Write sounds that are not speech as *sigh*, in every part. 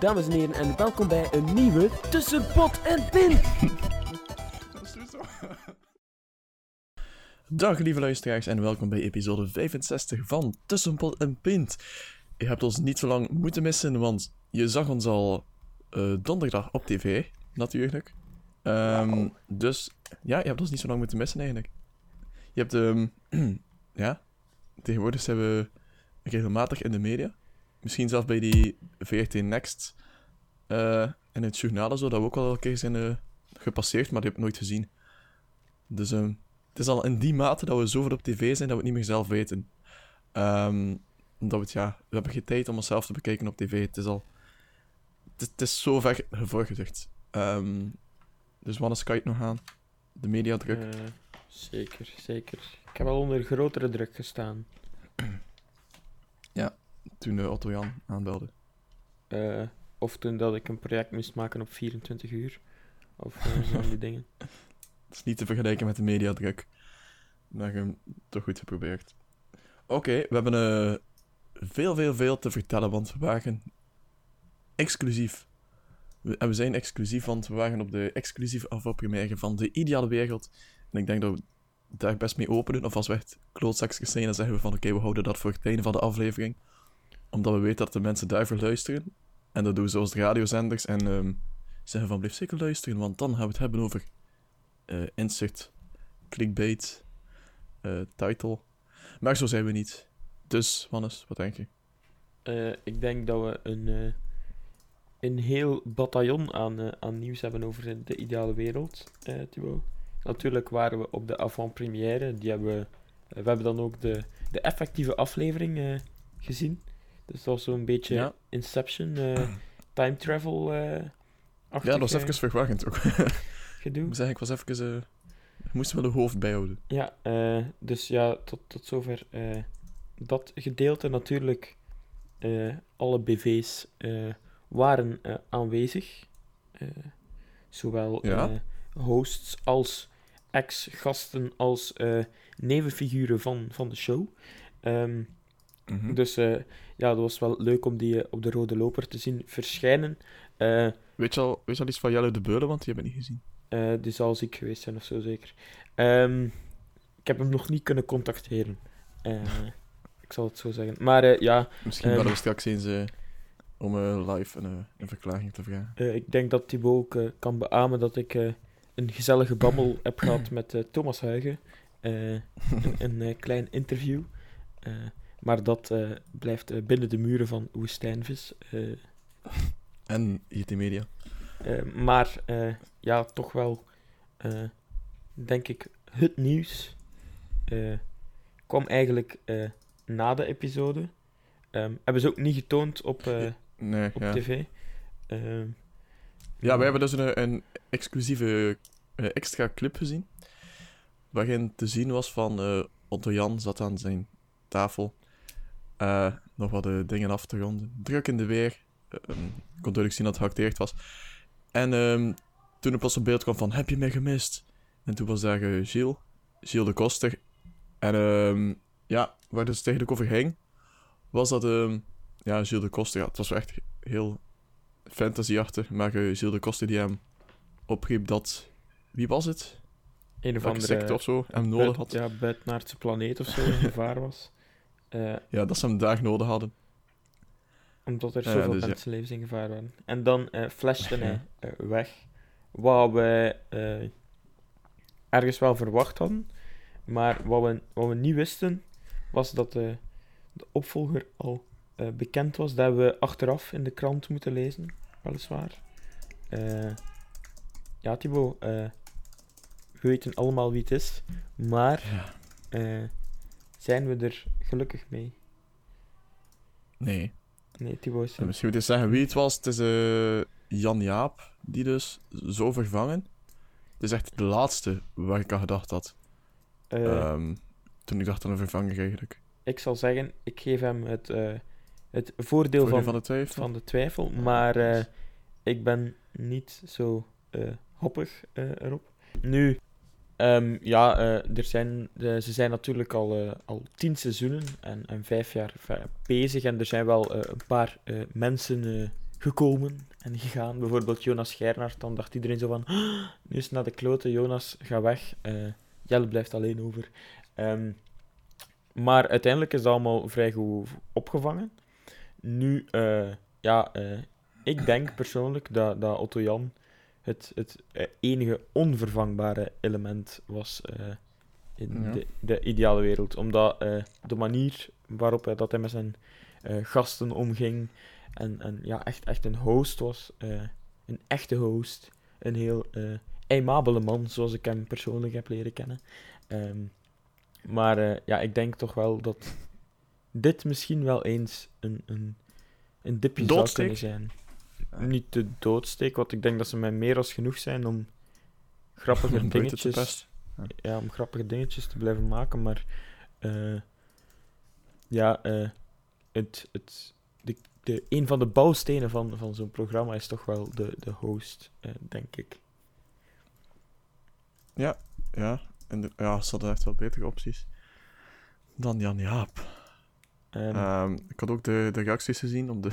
Dames en heren, en welkom bij een nieuwe Tussen Pot en Pin. *laughs* Dag lieve luisteraars en welkom bij episode 65 van Tussenpot en Pint. Je hebt ons niet zo lang moeten missen, want je zag ons al eh, donderdag op tv, natuurlijk. Ehm, Dus ja, je hebt ons niet zo lang moeten missen eigenlijk. Je hebt, ehm *clears throat* ja, tegenwoordig zijn we regelmatig in de media. Misschien zelfs bij die VRT Next eh en het journaal en zo, dat we ook wel een keer zijn eh, gepasseerd, maar die heb ik nooit gezien. Dus ehm het is al in die mate dat we zoveel op tv zijn dat we het niet meer zelf weten. Ehm omdat we het, ja, we hebben geen tijd om onszelf te bekijken op tv. Het is al... Het is, het is zo ver gevorderd. Ehm dus wanneer kan je het nog aan? De mediadruk. Eh, zeker, zeker. Ik heb al onder grotere druk gestaan. Toen uh, Otto Jan aanbelde. Eh, of toen dat ik een project moest maken op 24 uur. Of eh, zo van die *laughs* dingen. Het is niet te vergelijken met de mediadruk. Maar je hebt toch goed geprobeerd. Oké, we hebben eh, veel, veel, veel te vertellen, want we waren exclusief. We, en we zijn exclusief, want we waren op de exclusieve afvalpremière van De Ideale Wereld. En ik denk dat we daar best mee openen. Of als we echt klootzakjes zijn, dan zeggen we van oké, we houden dat voor het einde van de aflevering. Omdat we weten dat de mensen daarvoor luisteren. En dat doen we zoals de radiozenders. En ehm, zeggen van blijf zeker luisteren, want dan gaan we het hebben over eh, insert, clickbait, eh, title. Maar zo zijn we niet. Dus, Wannes, wat denk je? Eh, ik denk dat we een, een heel bataljon aan, aan nieuws hebben over de ideale wereld, Thibaut. Natuurlijk waren we op de avant-première. Die hebben we, we hebben dan ook de, de effectieve aflevering gezien. Dus dat was zo'n beetje Ja. Inception, eh, *clears throat* time travel eh Ja, dat was even verwarrend ook. *laughs* gedoe. ik moet zeggen, ik was even... eh ik moest wel de hoofd bijhouden. Ja, dus ja, tot, tot zover dat gedeelte. Natuurlijk, alle BV's waren aanwezig. Zowel Ja. hosts als ex-gasten als nevenfiguren van, van de show. Ehm, Mhm. Dus ja, dat was wel leuk om die eh, op de rode loper te zien verschijnen. Eh, Weet, je al, weet je al iets van Jelle de Beulen, want die hebben niet gezien. Eh, die zal ziek geweest zijn of zo, zeker. Ehm, ik heb hem nog niet kunnen contacteren. Ik zal het zo zeggen. Maar ja, Misschien Ehm. bellen we straks eens om eh, live een, een verklaring te vragen. ik denk dat Thibaut ook kan beamen dat ik een gezellige babbel *clears throat* heb gehad met Thomas Huigen. Een een klein interview. Maar dat eh, blijft eh, binnen de muren van Woestijnvis. Eh, En IT Media. Eh, maar ja, toch wel, denk ik, het nieuws kwam eigenlijk na de episode. Ehm, hebben ze ook niet getoond op, Nee, op ja. tv. Ehm, Ja, wij hebben dus een, een exclusieve extra clip gezien. Waarin te zien was van Otto Jan zat aan zijn tafel. Eh, nog wat de dingen af te ronden. Druk in de weer. Eh, ehm, ik kon duidelijk zien dat het geacteerd was. En ehm, toen er pas een beeld kwam van: Heb je mij gemist? En toen was daar eh, Gilles, Gilles de Koster. En ehm, ja, waar dus eigenlijk over ging, was dat ja, Gilles de Koster. Ja, het was wel echt heel fantasy achter, maar Gilles de Koster die hem opriep dat... Wie was het? een of andere secte of zo hem nodig had. ja, buitenaardse planeet of zo in gevaar was. Eh, Ja, dat ze hem daar nodig hadden. Omdat er zoveel dus mensenlevens in gevaar waren. En dan eh flashte hij eh, weg. Wat we ergens wel verwacht hadden. Maar wat we, wat we niet wisten, was dat eh, de opvolger al bekend was. Dat we achteraf in de krant moeten lezen, weliswaar. Ja, Thibaut, eh, we weten allemaal wie het is. Maar Ja. Zijn we er gelukkig mee? Nee. Nee, Thibaut is... En misschien moet je zeggen wie het was. Het is eh, Jan Jaap, die dus zo vervangen. Het is echt de laatste waar ik aan gedacht had. eh, Ehm, toen ik dacht aan een vervanger eigenlijk. ik zal zeggen, ik geef hem het, eh, het voordeel Voordeel van, van de twijfel. van de twijfel, maar ik ben niet zo hoppig erop. Nu, ehm, ja, eh, er zijn, eh, ze zijn natuurlijk al, eh, al tien seizoenen en, vijf jaar bezig en er zijn wel een paar mensen gekomen en gegaan. Bijvoorbeeld Jonas Gernaert, dan dacht iedereen zo van, "Ah, nu is het naar de klote, Jonas, ga weg. Jelle blijft alleen over. Ehm, maar uiteindelijk is het allemaal vrij goed opgevangen. Nu, ja, ik denk persoonlijk dat, dat Otto Jan het, het eh, enige onvervangbare element was eh, in Ja. de, de ideale wereld. Omdat eh, de manier waarop hij, dat hij met zijn gasten omging en, en ja, echt, echt een host was, een echte host, een heel aimabele man, zoals ik hem persoonlijk heb leren kennen. Ehm, maar ja, ik denk toch wel dat dit misschien wel eens een, een, een dipje zou kunnen zijn. Niet de doodsteek, want ik denk dat ze mij meer als genoeg zijn om grappige *laughs* dingetjes, pesten. ja, om grappige dingetjes te blijven maken, maar eh, ja, eh, het, het, de, de, een van de bouwstenen van, van zo'n programma is toch wel de, de host, eh, denk ik. Ja, en de, ja, ze hadden echt wel betere opties dan Jan Jaap. En, Ehm, ik had ook de, de reacties gezien op de,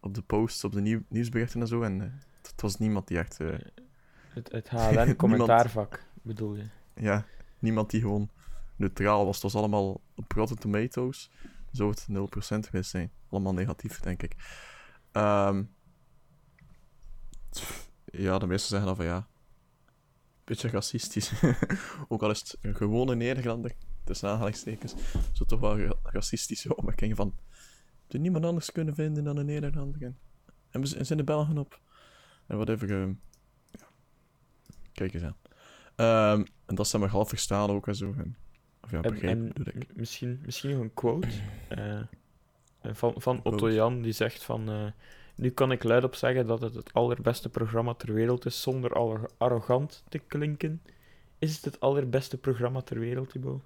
op de posts, op de nieuw, nieuwsberichten en zo. En eh, het, het was niemand die echt... eh, het, het HLN-commentaarvak, *laughs* bedoel je? ja, niemand die gewoon neutraal was. Het was allemaal op Rotten Tomatoes. Zou het 0% geweest zijn. Allemaal negatief, denk ik. Ehm, ja, de meesten zeggen dan van ja. Beetje racistisch. *laughs* Ook al is het een gewone Nederlander, tussen aanhalingstekens, zo toch wel ra- racistische *laughs* opmerkingen van. Er niemand anders kunnen vinden dan een Nederlander. En, en we zijn de Belgen op. En whatever. ehm ja. Kijk eens aan. Ehm, en dat zijn maar half verstaan ook en zo. En, of ja, En, begrijpen bedoel ik. misschien, misschien nog een quote *clears throat* eh, eh, van, van Otto. Jan, die zegt van... eh, nu kan ik luidop zeggen dat het het allerbeste programma ter wereld is, zonder arro- arrogant te klinken. Is het het allerbeste programma ter wereld, Thibaut?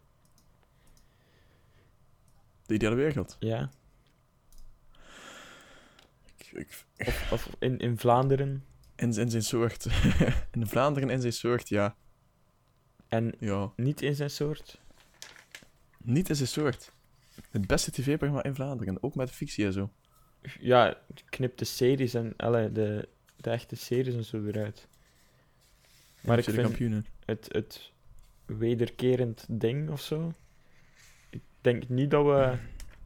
De ideale wereld. Ja? Ik, Of, of in, in Vlaanderen? in, in zijn soort. *laughs* in Vlaanderen in zijn soort, ja. En ja. niet in zijn soort? Niet in zijn soort. Het beste tv-programma in Vlaanderen, ook met fictie en zo. Ja, knip de series en alle, de, de echte series en zo eruit. Maar ik vind- kampioenen. het, het wederkerend ding of zo. Ik denk niet dat we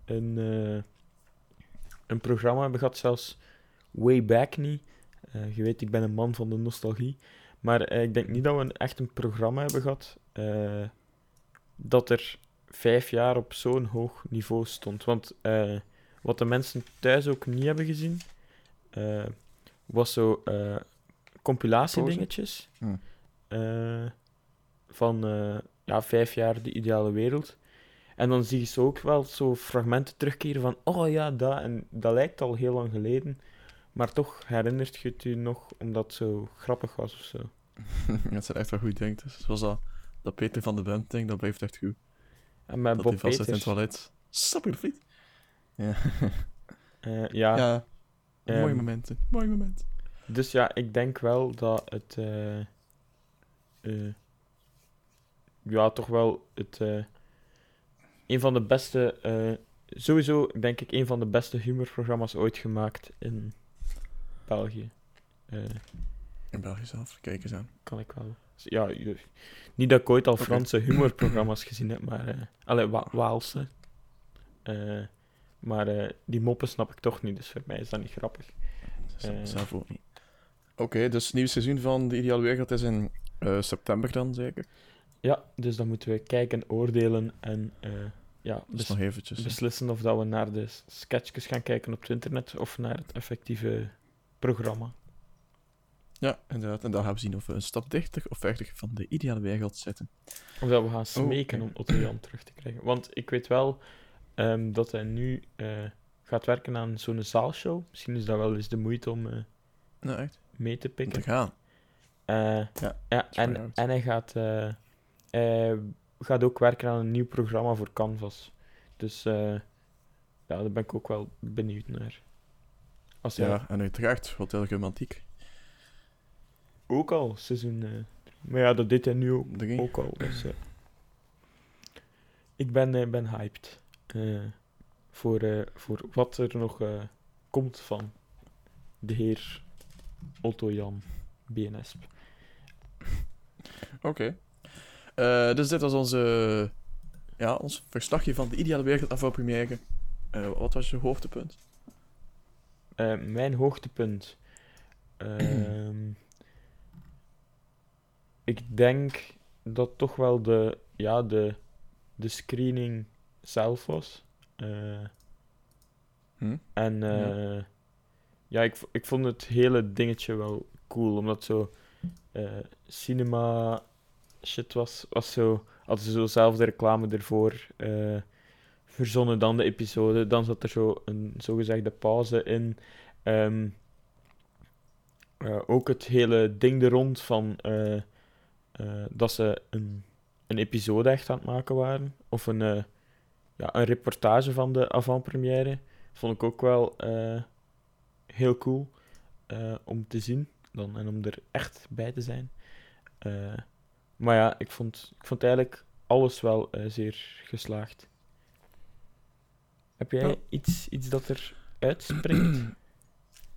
een, eh, een programma hebben gehad, zelfs way back niet. Eh, je weet, ik ben een man van de nostalgie. Maar eh, ik denk niet dat we een, echt een programma hebben gehad eh, dat er vijf jaar op zo'n hoog niveau stond. Want wat de mensen thuis ook niet hebben gezien, was zo compilatiedingetjes. Hm. van ja, vijf jaar de ideale wereld. En dan zie je ze ook wel zo fragmenten terugkeren van, oh ja, dat. En dat lijkt al heel lang geleden. Maar toch herinnert je het je nog omdat het zo grappig was of zo. *laughs* dat zijn echt wel goed dingen. Dus zoals dat, dat Peter van de Bent ding, dat blijft echt goed. En met dat Bob hij vast in het toilet. Stap in de fiets. Ja. *laughs* eh, ja, ja. Mooie ehm, momenten. Mooie momenten. dus ja, ik denk wel dat het... eh, eh, ja, toch wel het... een van de beste... eh, sowieso, denk ik, een van de beste humorprogramma's ooit gemaakt in België. Eh, In België zelf, kijk eens aan. kan ik wel. Ja, niet dat ik ooit al. Franse humorprogramma's gezien heb, maar. eh allee, Wa- Waalse. Maar die moppen snap ik toch niet, dus voor mij is dat niet grappig. Zelf- ook niet. Oké, dus het nieuwe seizoen van De Ideale Wereld is in september dan zeker? Ja, dus dan moeten we kijken, oordelen en ja, Dus nog eventjes. beslissen of dat we naar de sketchjes gaan kijken op het internet of naar het effectieve programma. Ja, inderdaad. En dan gaan we zien of we een stap dichter of verder van De Ideale Wereld zitten. Of dat we gaan smeken oké. om Otto Jan terug te krijgen. Want ik weet wel ehm, dat hij nu eh, gaat werken aan zo'n zaalshow. Misschien is dat wel eens de moeite om eh, Nou, echt. mee te pikken. te gaan. Eh, Ja, ja, en, en hij gaat, eh, hij gaat ook werken aan een nieuw programma voor Canvas. Dus eh, ja, daar ben ik ook wel benieuwd naar. Als Ja, en uiteraard, Hotel Romantiek. ook al seizoen... eh, maar ja, dat deed hij nu ook, Drie. ook al. Dus, eh, ik ben, ben hyped voor, voor wat er nog komt van de heer Otto Jan BNS. Oké. Eh, dus dit was onze, ja, ons verslagje van de ideale wereld af première. Eh wat was je hoogtepunt? Eh, mijn hoogtepunt. Ehm, *clears throat* ik denk dat toch wel de, ja, de, de screening zelf was. Hm? en ja, ik, ik vond het hele dingetje wel cool, omdat zo cinema shit was. was zo, hadden ze zo zelf de reclame ervoor eh, verzonnen dan de episode. Dan zat er zo een zogezegde pauze in. Ehm, eh, ook het hele ding er rond van eh, dat ze een, een episode echt aan het maken waren. Of een, ja, een reportage van de avant-première. Vond ik ook wel heel cool om te zien dan, en om er echt bij te zijn. Maar ja, ik vond, ik vond eigenlijk alles wel eh, zeer geslaagd. Heb jij Ja. iets, iets dat er uitspringt? *clears throat*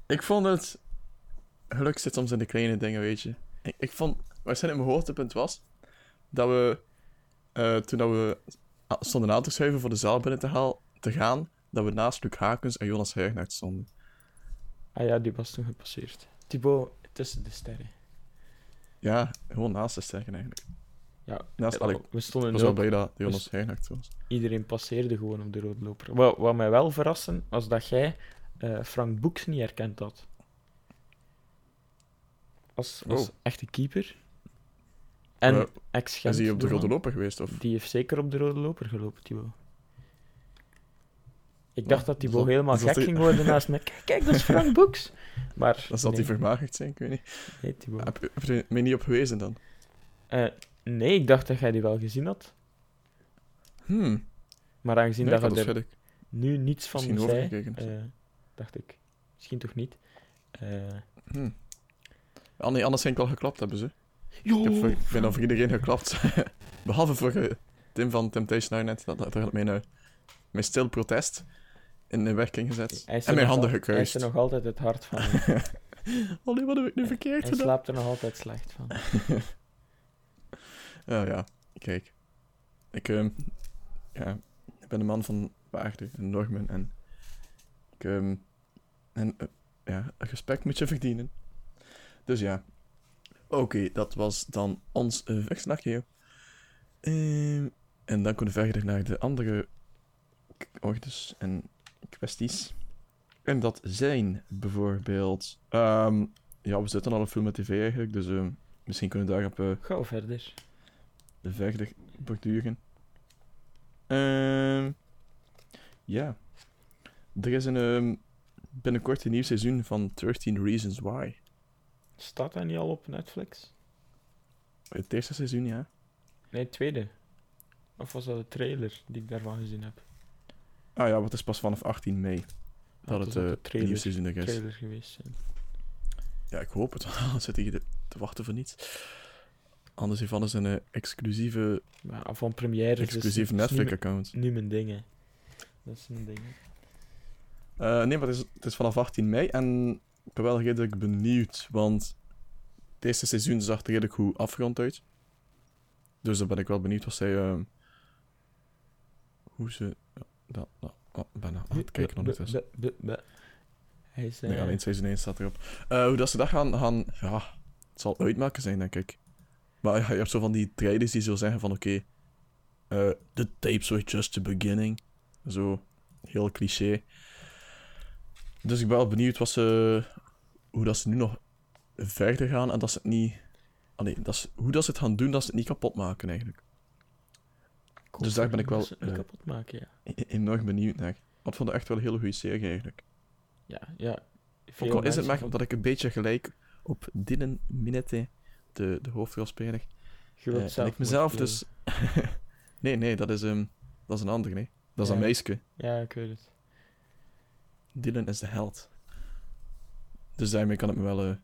Ik vond het... Geluk zit soms in de kleine dingen, weet je. Ik, ik vond... Waarschijnlijk mijn hoogtepunt was... Dat we... eh, toen dat we stonden aan te schuiven voor de zaal binnen te, haal, te gaan... Dat we naast Luc Hakens en Jonas Heijgenaert stonden. Ah ja, die was toen gepasseerd. Thibaut, tussen de sterren. Ja, gewoon naast de sterren eigenlijk. Ja, Naast, we stonden was wel blij dat Jonas dus- Heijgenaert was. iedereen passeerde gewoon op de rode loper. Wat, wat mij wel verraste, was dat jij eh, Frank Boeks niet herkend had. Als, als Oh. echte keeper. En Eh, ex Is hij op de rode loper geweest? Of? Die heeft zeker op de rode loper gelopen, Thibaut. Ik dacht dat Thibaut zal- helemaal zal gek die- ging worden naast me. Kijk, kijk, dat is Frank *laughs* Boeks. Maar Dan zal nee, hij vermagerd zijn, ik weet niet. nee, Thibaut. Heb je, heb je mij niet op gewezen dan? Eh, nee, ik dacht dat jij die wel gezien had. Hmm. Maar aangezien Nee, dat je er nu niets van misschien zei, eh, dacht ik, misschien toch niet. Eh Hmm. Ah, nee, anders ging ik al geklapt hebben ze. Jo, Ik heb voor, ik ben dan voor iedereen geklapt. *laughs* Behalve voor Tim van Temptation Island. Dat, dat had mijn, eh, mijn stil protest in de werking gezet. hij En mijn handen al- Hij is gekruist. er nog altijd het hart van. *laughs* Nee, wat heb ik nu verkeerd hij gedaan? slaapt er nog altijd slecht van. *laughs* Ja, ja. Kijk. Ik, ehm, ja, ik ben een man van waarde en normen. En, ik, ehm, en eh, ja, respect moet je verdienen. Dus ja. Oké, dat was dan ons uh, en dan kunnen we verder naar de andere orders en kwesties. En dat zijn bijvoorbeeld... ehm, ja, we zitten al een film met tv eigenlijk, dus ehm, misschien kunnen we daarop eh, Ga verder. verder borduren. Ehm ja. Er is een, binnenkort een nieuw seizoen van 13 Reasons Why. Staat hij niet al op Netflix? Het eerste seizoen, ja. Nee, het tweede. Of was dat de trailer die ik daarvan gezien heb? Ah ja, wat is pas vanaf 18 mei dat Ah, het eh, de nieuw trailer, seizoen er is. trailer geweest zijn. Ja, ik hoop het, want *laughs* anders zit te wachten voor niets. Anders hiervan is een eh, exclusieve, Maar van première exclusief Netflix-account. Nu mijn dingen. Dat is een ding. Eh, nee, maar het is, het is vanaf 18 mei en ik ben wel redelijk benieuwd, want het eerste seizoen zag er redelijk goed afgerond uit. Dus dan ben ik wel benieuwd wat zij... hoe ze... dat, dat, oh, aan het kijken ondertussen. Hij is... Nee, alleen seizoen 1 staat erop. Eh, hoe dat ze dat gaan, gaan... Ja, het zal uitmaken zijn, denk ik. Maar ja, je hebt zo van die trailers die zo zeggen van... Oké, eh, the tapes were just the beginning. Zo, heel cliché. Dus ik ben wel benieuwd wat ze... Hoe dat ze nu nog verder gaan en dat ze het niet... Allee, dat ze, hoe dat ze het gaan doen, dat ze het niet kapot maken, eigenlijk. Dus daar ben ik wel, eh, kapot maken, ja. E- enorm benieuwd naar. ik vond het echt wel een hele goede serie eigenlijk. Ja, ja. Ook Veel al is het maar omdat ik een beetje gelijk op Dylan Minette, de, de hoofdrolspeler. Wilt eh, en ik mezelf dus... *laughs* nee, nee, dat is, ehm dat is een ander, nee. Dat is Ja. een meisje. Ja, ik weet het. Dylan is de held. Dus daarmee kan ik me wel... eh,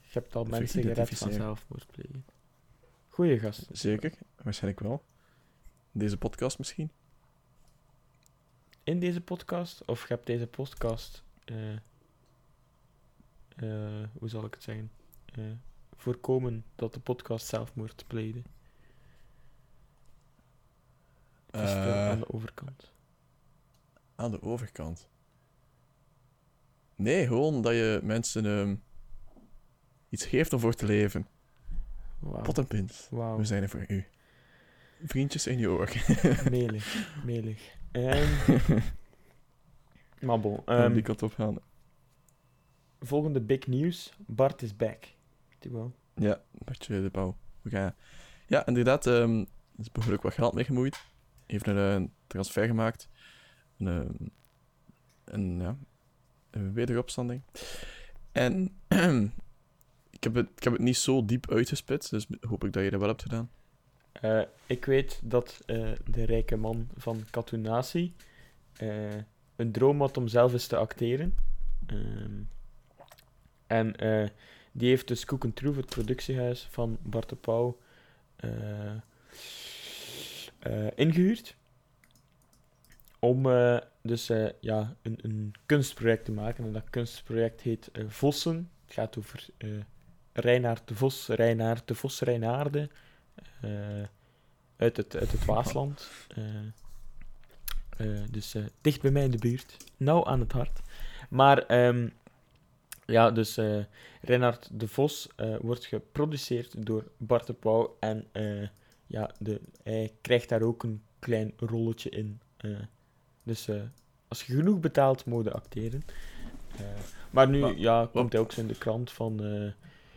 Je hebt al mensen gered van zelfmoord plegen. Goeie gast. zeker, waarschijnlijk wel. Deze podcast misschien. In deze podcast, of je hebt deze podcast, eh, eh, hoe zal ik het zeggen, eh, voorkomen dat de podcast zelfmoord pleegde. Is aan de overkant. Aan de overkant. Nee, gewoon dat je mensen ehm, iets geeft om voor te leven. Wauw. Pot en pint. We zijn er voor u. Vriendjes in je oor. *laughs* Melig. Melig. Ehm, *laughs* maar bon. Ehm, die kant op gaan. volgende big news. Bart is back. Ja, Bartje de Pauw. We gaan... Ja, inderdaad. er is behoorlijk wat geld mee gemoeid. Heeft een eh, transfer gemaakt. Een, een, ja, een wederopstanding. En *clears throat* ik, heb het, ik heb het niet zo diep uitgespit, dus hoop ik dat je dat wel hebt gedaan. Eh, ik weet dat eh, de rijke man van Katunatie eh, een droom had om zelf eens te acteren. Ehm, en die heeft dus Koek en Troef, het productiehuis van Bart de Pauw, eh, eh, ingehuurd. Om dus ja, een, een kunstproject te maken. En dat kunstproject heet Vossen. Het gaat over Reinaard de Vos, Reinaard de Vos, Reinaarde. Eh, uit, het, uit het Waasland. Eh, eh, dus dicht bij mij in de buurt. Nauw aan het hart. Maar ehm, ja, dus eh Reinhard de Vos wordt geproduceerd door Bart de Pauw. En ja, de, hij krijgt daar ook een klein rolletje in. dus als je genoeg betaalt, mode acteren. Maar nu ja, komt hij ook zo in de krant van...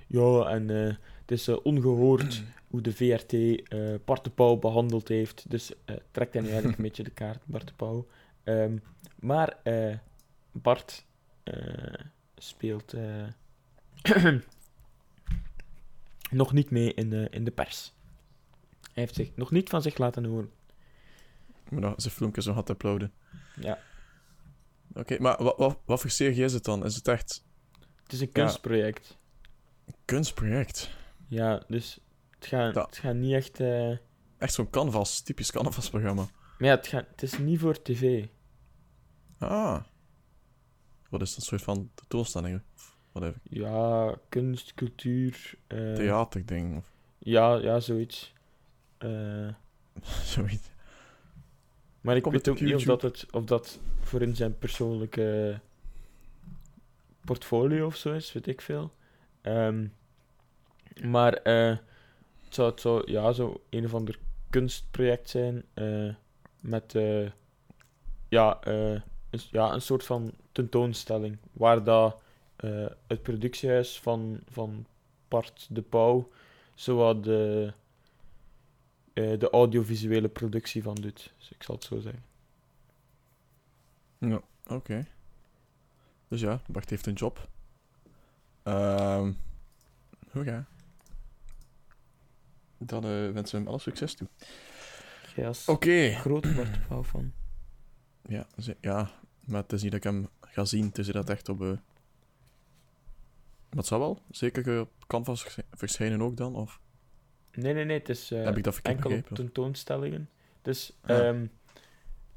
ja, en het is eh, ongehoord hoe de VRT eh Bart de Pauw behandeld heeft. Dus eh, trekt hij nu eigenlijk een *laughs* beetje de kaart, Bart de Pauw. Ehm, maar Bart speelt *clears throat* nog niet mee in de, in de pers. Hij heeft zich nog niet van zich laten horen. Ik moet nog zijn filmpjes nog had uploaden. Ja. Oké, maar wat, wat, wat voor serie is het dan? Is het echt Het is een kunstproject. een kunstproject? Ja, dus het gaat, Ja. het gaat niet echt... eh, Echt zo'n canvas, typisch canvas-programma. Maar ja, het, gaat, het is niet voor tv. Ah. Wat is dat een soort van tentoonstelling? Of whatever. Ja, kunst, cultuur... eh, Theaterding of Ja, ja, zoiets. Eh, *laughs* zoiets. maar ik Komt weet ook niet of dat, het, of dat voor in zijn persoonlijke portfolio of zo is, weet ik veel. Ehm, maar eh, het, zou, het ja, zo een of ander kunstproject zijn eh, met eh, ja, een, ja, een soort van tentoonstelling waar dat, het productiehuis van, van Bart de Pauw zowat de, de audiovisuele productie van doet. Dus ik zal het zo zeggen. Ja, oké. Dus ja, Bart heeft een job. Ehm Hoera. Dan eh, wensen we hem alle succes toe. Als Oké. grote Bart de Pauw van. Ja, ja, maar het is niet dat ik hem ga zien. Het is dat echt op... eh Maar het zal wel. Zeker eh, op Canvas vers- verschijnen ook dan? Of Nee, nee, nee, het is eh, heb ik dat enkel op tentoonstellingen. Dus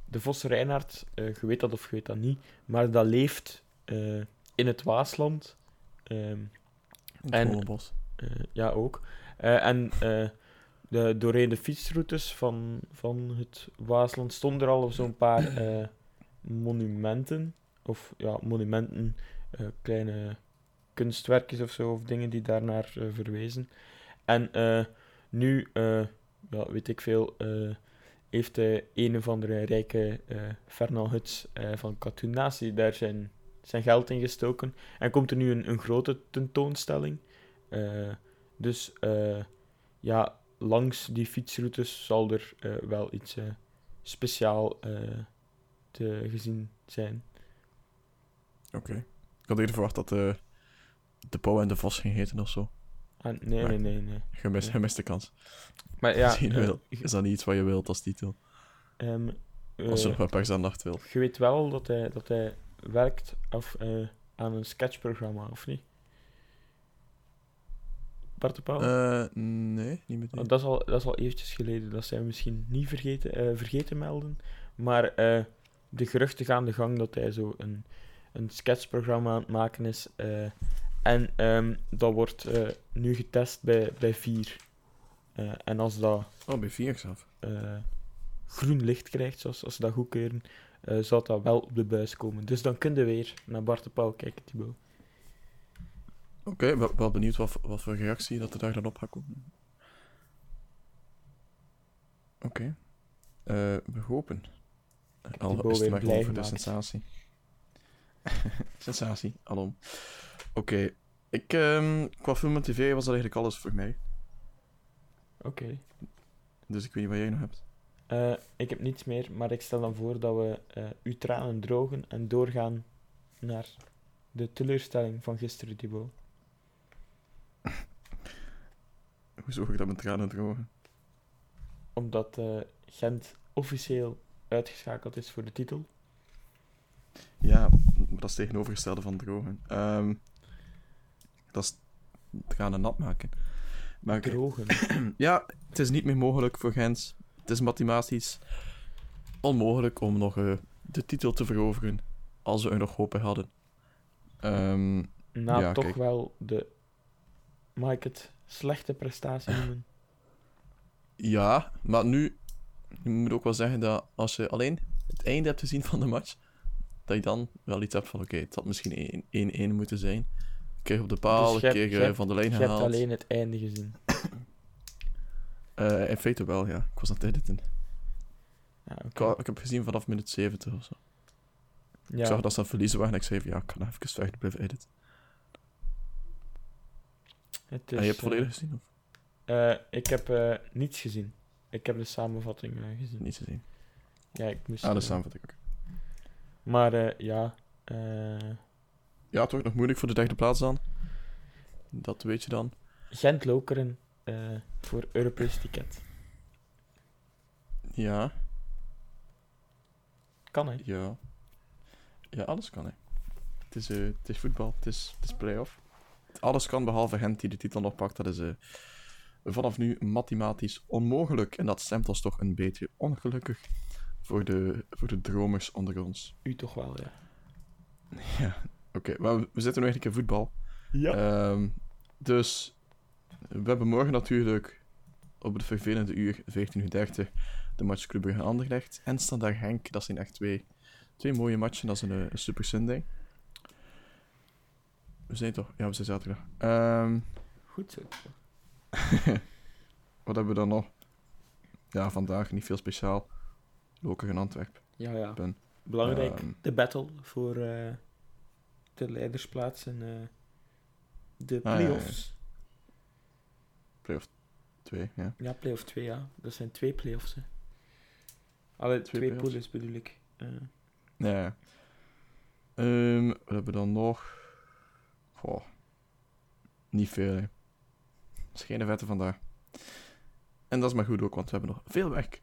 de Vos Reinhard, eh, je weet dat of je weet dat niet, maar dat leeft eh, in het Waasland. Ehm, Het en-. Eh, ja, ook. Eh, en eh, de, doorheen de fietsroutes van, van het Waasland stonden er al zo'n paar eh, monumenten. Of ja, monumenten, kleine kunstwerkjes of zo, of dingen die daarnaar verwezen. En nu, ja, weet ik veel, heeft de een of andere rijke eh Fernand Huts van Katunatie daar zijn, zijn geld in gestoken. En komt er nu een, een grote tentoonstelling. Dus eh, ja, langs die fietsroutes zal er eh, wel iets eh, speciaal te gezien zijn. Oké. Ik had eerder verwacht dat de Pauw en de Vos ging heten of zo. Ah, nee, Maar- nee, nee, nee. Gemist, Ja. gemiste kans. Maar ja. *laughs* Is dat niet iets wat je wilt als titel? ehm, Als je nog wat persaandacht wil. je weet wel dat hij, dat hij werkt eh, aan een sketchprogramma, of niet? Bart de Pauw? Eh, nee, niet meteen. Oh, dat, is al, dat is al eventjes geleden, dat zijn we misschien niet vergeten, eh, vergeten melden. Maar eh, de geruchten gaan de gang dat hij zo een, een sketchprogramma aan het maken is. en ehm, dat wordt nu getest bij, bij vier. En als dat Oh, bij vier zelf. groen licht krijgt, zoals als ze dat goedkeuren, zou dat wel op de buis komen. Dus dan kun je weer naar Bart de Pauw kijken, Thibaut. Oké, wel, wel benieuwd wat, voor- wat voor reactie dat er daar dan op gaat komen. Oké. Eh, we hopen. Al is het maar gewoon voor de sensatie. *laughs* sensatie, alom. Oké. Ik, ehm, qua film en tv was dat eigenlijk alles voor mij. Oké. Dus ik weet niet wat jij nog hebt. Eh, ik heb niets meer, maar ik stel dan voor dat we eh, uw tranen drogen en doorgaan naar de teleurstelling van gisteren, Thibaut. Hoe zorg ik dat mijn tranen drogen? Omdat eh, Gent officieel uitgeschakeld is voor de titel. Ja, maar dat is tegenovergestelde van drogen. Ehm, dat is tranen nat maken. Maar. Drogen. *clears throat* Ja, het is niet meer mogelijk voor Gent. Het is mathematisch onmogelijk om nog eh, de titel te veroveren als we er nog hoop bij hadden. Ehm, Na Ja, toch kijk. wel de, mag ik het, slechte prestatie noemen. ja, maar nu je moet ook wel zeggen dat als je alleen het einde hebt gezien van de match, dat je dan wel iets hebt van oké, het had misschien 1-1 moeten zijn. Een keer op de paal, Dus een hebt- keer eh, hebt- van de lijn Je hebt gehaald. alleen het einde gezien. *coughs* Eh, in feite wel, ja. Ik was aan het editen. Ja. Ik, ik heb gezien vanaf minuut 70 of zo. ja. Ik zag dat ze aan verliezen waren en ik zei van, ja, ik kan even verder blijven editen. Het en is, je hebt volledig gezien of eh, ik heb eh, niets gezien. Ik heb de samenvatting eh, gezien. niet gezien? Ja, ik moest... Ah, de samenvatting ook. Maar ja, Ja, toch nog moeilijk voor de derde plaats dan. Dat weet je dan. Gent-Lokeren eh, voor Europees ticket. Ja, Kan, hè? ja. Ja, alles kan, hè. Het is, eh, het is voetbal, het is, het is play-off. Alles kan behalve Gent die de titel nog pakt. Dat is eh, vanaf nu mathematisch onmogelijk. En dat stemt ons toch een beetje ongelukkig voor de, voor de dromers onder ons. U toch wel, ja. *laughs* Ja, oké. maar we zitten nu eigenlijk in voetbal. Ja. Ehm, dus we hebben morgen natuurlijk op het vervelende uur 14.30 de match Club Brugge Anderlecht en Standaard Henk. Dat zijn echt twee, twee mooie matchen. Dat is een, eh, een super Sunday. We zijn toch? Ja, we zijn zaterdag. Ehm, Goed zo. *laughs* wat hebben we dan nog? Ja, vandaag niet veel speciaal. Lokeren in Antwerpen. Ja, ja. Ben. Belangrijk, Ehm. de battle voor eh, de leidersplaats en eh, de Ah, ja, ja. play-offs. Playoff 2, ja. ja, play-off 2, ja. Dat zijn twee play-offs, hè. Allee, Twee twee, play-offs? pools bedoel ik. Eh, Ja. ja. Ehm, wat hebben we dan nog? Goh. Niet veel, hè. Het is geen vette vandaag. En dat is maar goed ook, want we hebben nog veel werk.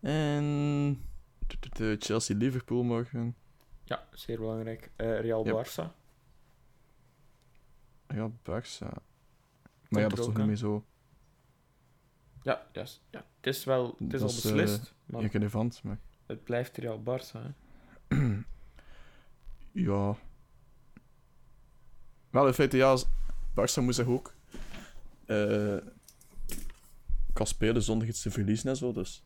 En... Chelsea-Liverpool morgen. ja, zeer belangrijk. Eh, Real Yep. Barça. Ja, Barça. Maar ja, dat is toch niet meer zo... Ja, ja, s- ja, het is wel het is Dat al eh, beslist, maar relevant, maar... het blijft Real Barça. Hè. *clears throat* ja. Wel, in feite, ja, Barça moet zich ook... eh kan spelen zonder iets te verliezen en zo, dus...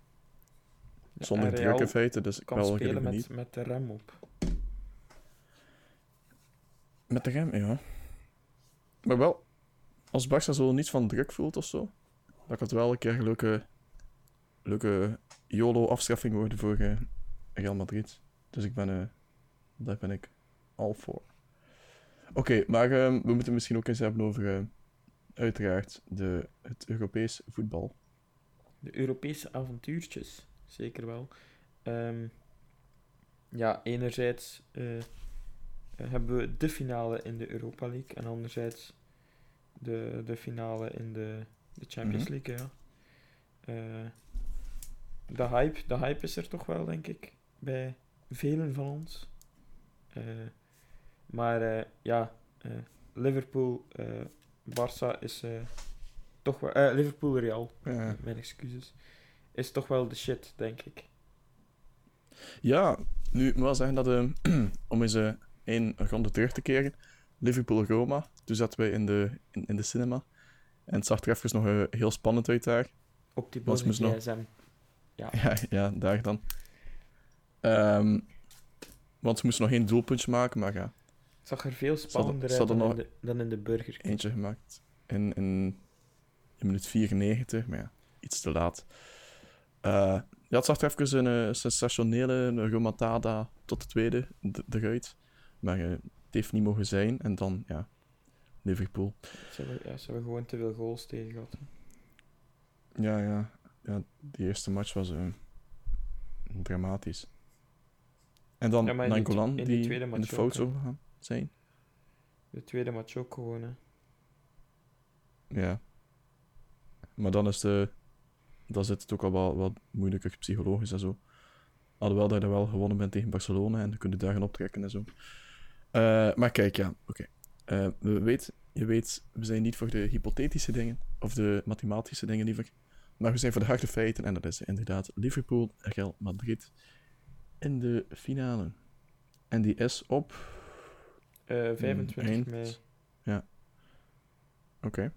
Ja, Zonder druk in feite, dus ik kan wel spelen met, niet. met de rem op. Met de rem, ja. Maar wel, als Barça zo niets van druk voelt of zo, dat kan het wel een keer een leuke, leuke YOLO-afschaffing worden voor eh, Real Madrid. Dus ik ben, eh daar ben ik al voor. Oké, maar ehm, we moeten misschien ook eens hebben over, eh, uiteraard, de, het Europees voetbal. De Europese avontuurtjes, zeker wel. Ehm, ja, enerzijds eh, hebben we de finale in de Europa League en anderzijds de, de finale in de, de Champions Mhm. League. Ja. Eh, de, hype, de hype is er toch wel, denk ik, bij velen van ons. Eh, maar eh, ja, eh, Liverpool, eh, Barça is toch wel. Liverpool Real, Ja. mijn excuses. Is toch wel de shit, denk ik. Ja, nu ik moet wel zeggen dat *clears throat* om eens één ronde terug te keren. Liverpool-Roma. Toen zaten wij in de, in, in de cinema. En het zag er even nog eh, heel spannend uit daar. Op die moest nog- gsm. *laughs* Ja, ja daar dan. Ehm, want ze moesten nog één doelpuntje maken, maar ja, Het zag er veel spannender uit dan, nog- in de, dan in de Burger King. eentje gemaakt. In, in, in minuut 94, maar ja, iets te laat. Eh, ja, het zag er even een eh, sensationele remontada tot de tweede eruit. Maar eh, het heeft niet mogen zijn. En dan, ja, Liverpool. Ze hebben, ja, ze hebben gewoon te veel goals tegen gehad. Ja, ja. ja die eerste match was dramatisch. En dan Ja, Nangolan, die, die tweede in de fout zou gaan zijn. De tweede match ook gewoon. Hè. Ja. Maar dan is de... Dan zit het ook al wel wat moeilijker psychologisch en zo. Alhoewel dat je wel gewonnen bent tegen Barcelona en dan kun je daar gaan optrekken en zo. Eh, maar kijk, ja, oké. Eh, we weet, je weet, we zijn niet voor de hypothetische dingen, of de mathematische dingen liever. Maar we zijn voor de harde feiten en dat is inderdaad Liverpool, Real Madrid in de finale. En die is op... Eh 25 eind- mei. Oké.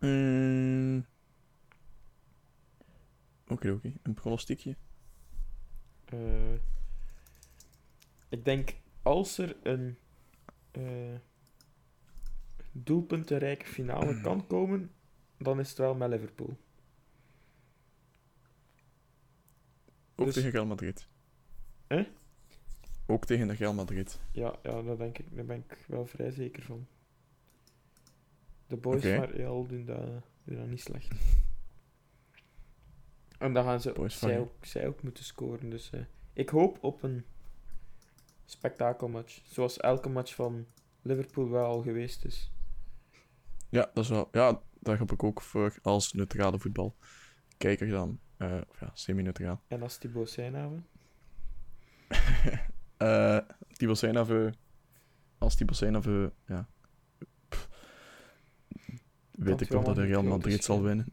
Mm. Oké, oké. Een pronostiekje? Eh, ik denk als er een eh doelpuntenrijke finale *clears throat* kan komen, dan is het wel met Liverpool. Ook Dus- tegen Real Madrid. Hè? Ook tegen de Real Madrid. Ja, ja daar, denk ik, daar ben ik wel vrij zeker van. De boys Oké. van Real doen dat, doen dat niet slecht. En dan gaan ze Boys zij, ook, zij ook moeten scoren. Dus eh, ik hoop op een spektakelmatch. Zoals elke match van Liverpool wel al geweest is. Ja, dat is wel... Ja, daar heb ik ook voor als neutrale voetbal. Kijker dan. eh, of ja, semi-neutraal. En als Thibaut Seinhaven? *laughs* Eh Thibaut Seinave... Als Thibaut Seinave... Ja... Pff. weet ik wel dat maar Real Madrid zal winnen. *laughs*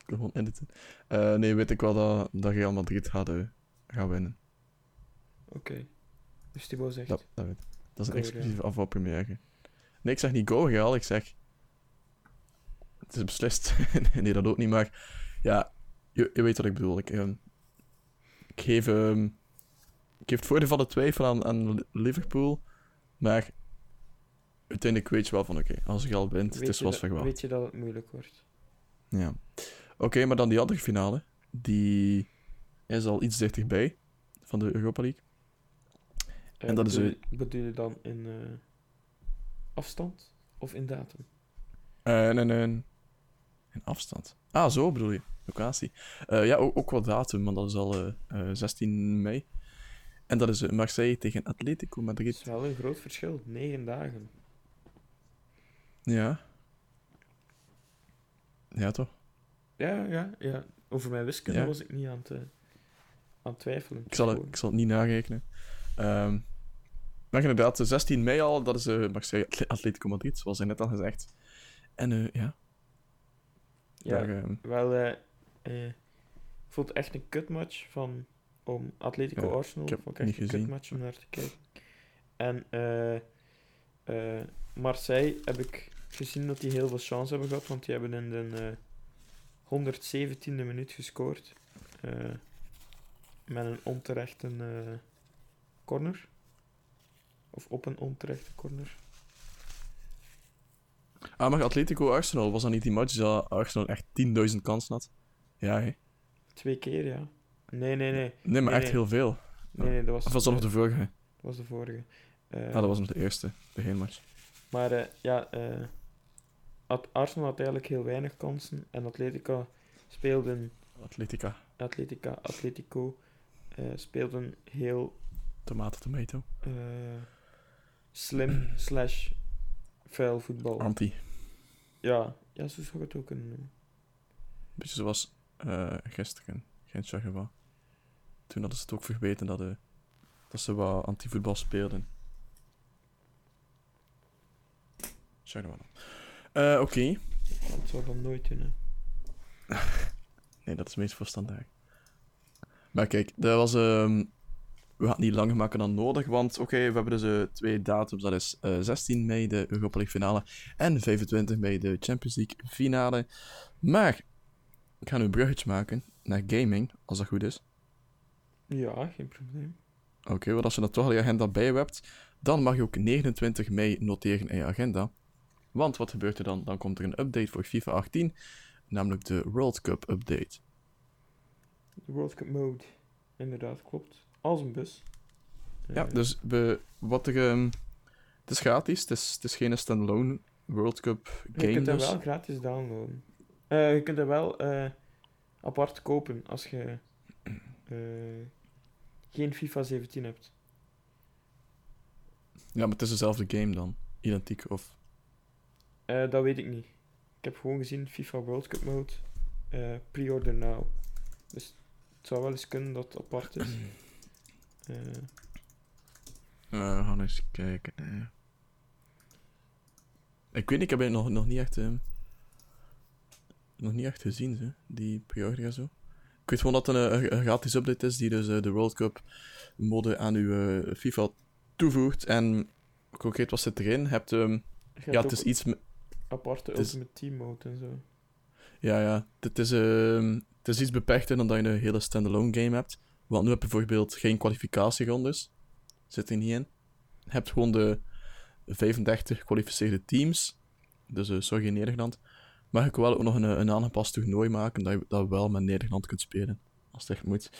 ik wil gewoon editen. Eh, nee, weet ik wel dat, dat Real Madrid gaat, eh, gaat winnen. Oké. Dus Thibaut zegt... Dat, dat, weet ik. dat is een exclusieve afvalpremière. Nee, ik zeg niet go Real, ik zeg... Het is beslist. *laughs* nee, dat ook niet, maar... Ja, je, je weet wat ik bedoel. Ik, ehm, ik geef... ik geef het voordeel van de twijfel aan, aan Liverpool, maar... Uiteindelijk weet je wel van, oké, als Real wint, het weet, is je dat, verwacht. weet je dat het moeilijk wordt? Ja. Oké, maar dan die andere finale. Die is al iets dichterbij. Van de Europa League. Eh, En dat is, bedoel, bedoel je dan in eh, afstand of in datum? En een, een, een afstand. Ah, zo bedoel je. Locatie. Eh, ja, ook, ook wat datum, want dat is al eh, eh, 16 mei. En dat is Marseille tegen Atletico Dat is Madrid. wel een groot verschil. Negen dagen. Ja. Ja, toch? Ja, ja, ja. Over mijn wiskunde Ja. was ik niet aan het, eh, aan het twijfelen. Ik zal, het, ik zal het niet narekenen. Ehm, maar inderdaad, de 16 mei al, dat is eh, Marseille Atle- Atletico Madrid, zoals hij net al gezegd. En eh, ja, Ja, daar, ehm, wel... ik vond het echt een kutmatch van... Om Atletico Ja, Arsenal. ik heb vond echt niet een kutmatch om naar te kijken. En eh, eh, Marseille heb ik gezien dat die heel veel chance hebben gehad. Want die hebben in de eh 117e minuut gescoord. eh, met een onterechte eh, corner. Of op een onterechte corner. Ah, maar Atletico Arsenal, was dat niet die match dat Arsenal echt 10.000 kansen had? Ja? Twee keer, ja. Nee, nee, nee. Nee, maar Nee, echt nee. heel veel. Nee, nee, dat was, Of was dat nog de vorige? dat was de vorige. Eh, Ah, dat was nog de eerste, de heenmatch. Maar eh, ja, At- Arsenal had eigenlijk heel weinig kansen. En Atletico speelde Atletica. Atletica, Atletico speelden heel Tomato, tomato. slim *clears throat* slash vuil voetbal. Anti. Ja, ja, zo zou ik het ook kunnen noemen. Beetje zoals gisteren. Geen Chagava. Toen hadden ze het ook vergeten dat, eh, dat ze wat anti-voetbal speelden. Chagava. Eh Oké. Dat zou dan nooit hè. *laughs* Nee, dat is meest verstandig. Maar kijk, dat was... ehm, we gaan het niet langer maken dan nodig, want oké, we hebben dus eh, twee datums. Dat is eh, 16 mei de Europa League finale en 25 mei de Champions League finale. Maar, ik ga nu een bruggetje maken naar gaming, als dat goed is. Ja, geen probleem. Oké, want als je dat toch al je agenda bij je hebt, dan mag je ook 29 mei noteren in je agenda. Want wat gebeurt er dan? Dan komt er een update voor FIFA 18, namelijk de World Cup update. De World Cup mode. Inderdaad, klopt. Als een bus. Ja, Eh, dus we, wat er, ehm, het is gratis, het is, het is geen standalone World Cup Je game kunt hem dus. wel gratis downloaden. Eh, je kunt hem wel eh, apart kopen als je geen FIFA 17 hebt. Ja, maar het is dezelfde game dan. Identiek of... Eh, dat weet ik niet. Ik heb gewoon gezien FIFA World Cup mode. eh, Pre-order now. Dus het zou wel eens kunnen dat het apart is. *clears throat* Eh, Eh, we gaan eens kijken. Ik weet niet, ik heb het nog, nog niet echt... ehm, nog niet echt gezien, hè, die pre-order en zo. Ik weet gewoon dat het een, gratis update is die dus eh, de World Cup mode aan uw eh, FIFA toevoegt. En concreet wat zit erin? Hebt, ehm, hebt ja, het is iets... aparte is- Ultimate Team mode en zo. Ja, ja. Het is, ehm, het is iets beperkter dan dat je een hele standalone game hebt. Want nu heb je bijvoorbeeld geen kwalificatierondes. Zit er niet in. Je hebt gewoon de 35 gekwalificeerde teams. Dus uh, sorry Nederland. Je kan wel ook nog een, een aangepast toernooi maken dat je dat wel met Nederland kunt spelen. Als het echt moet.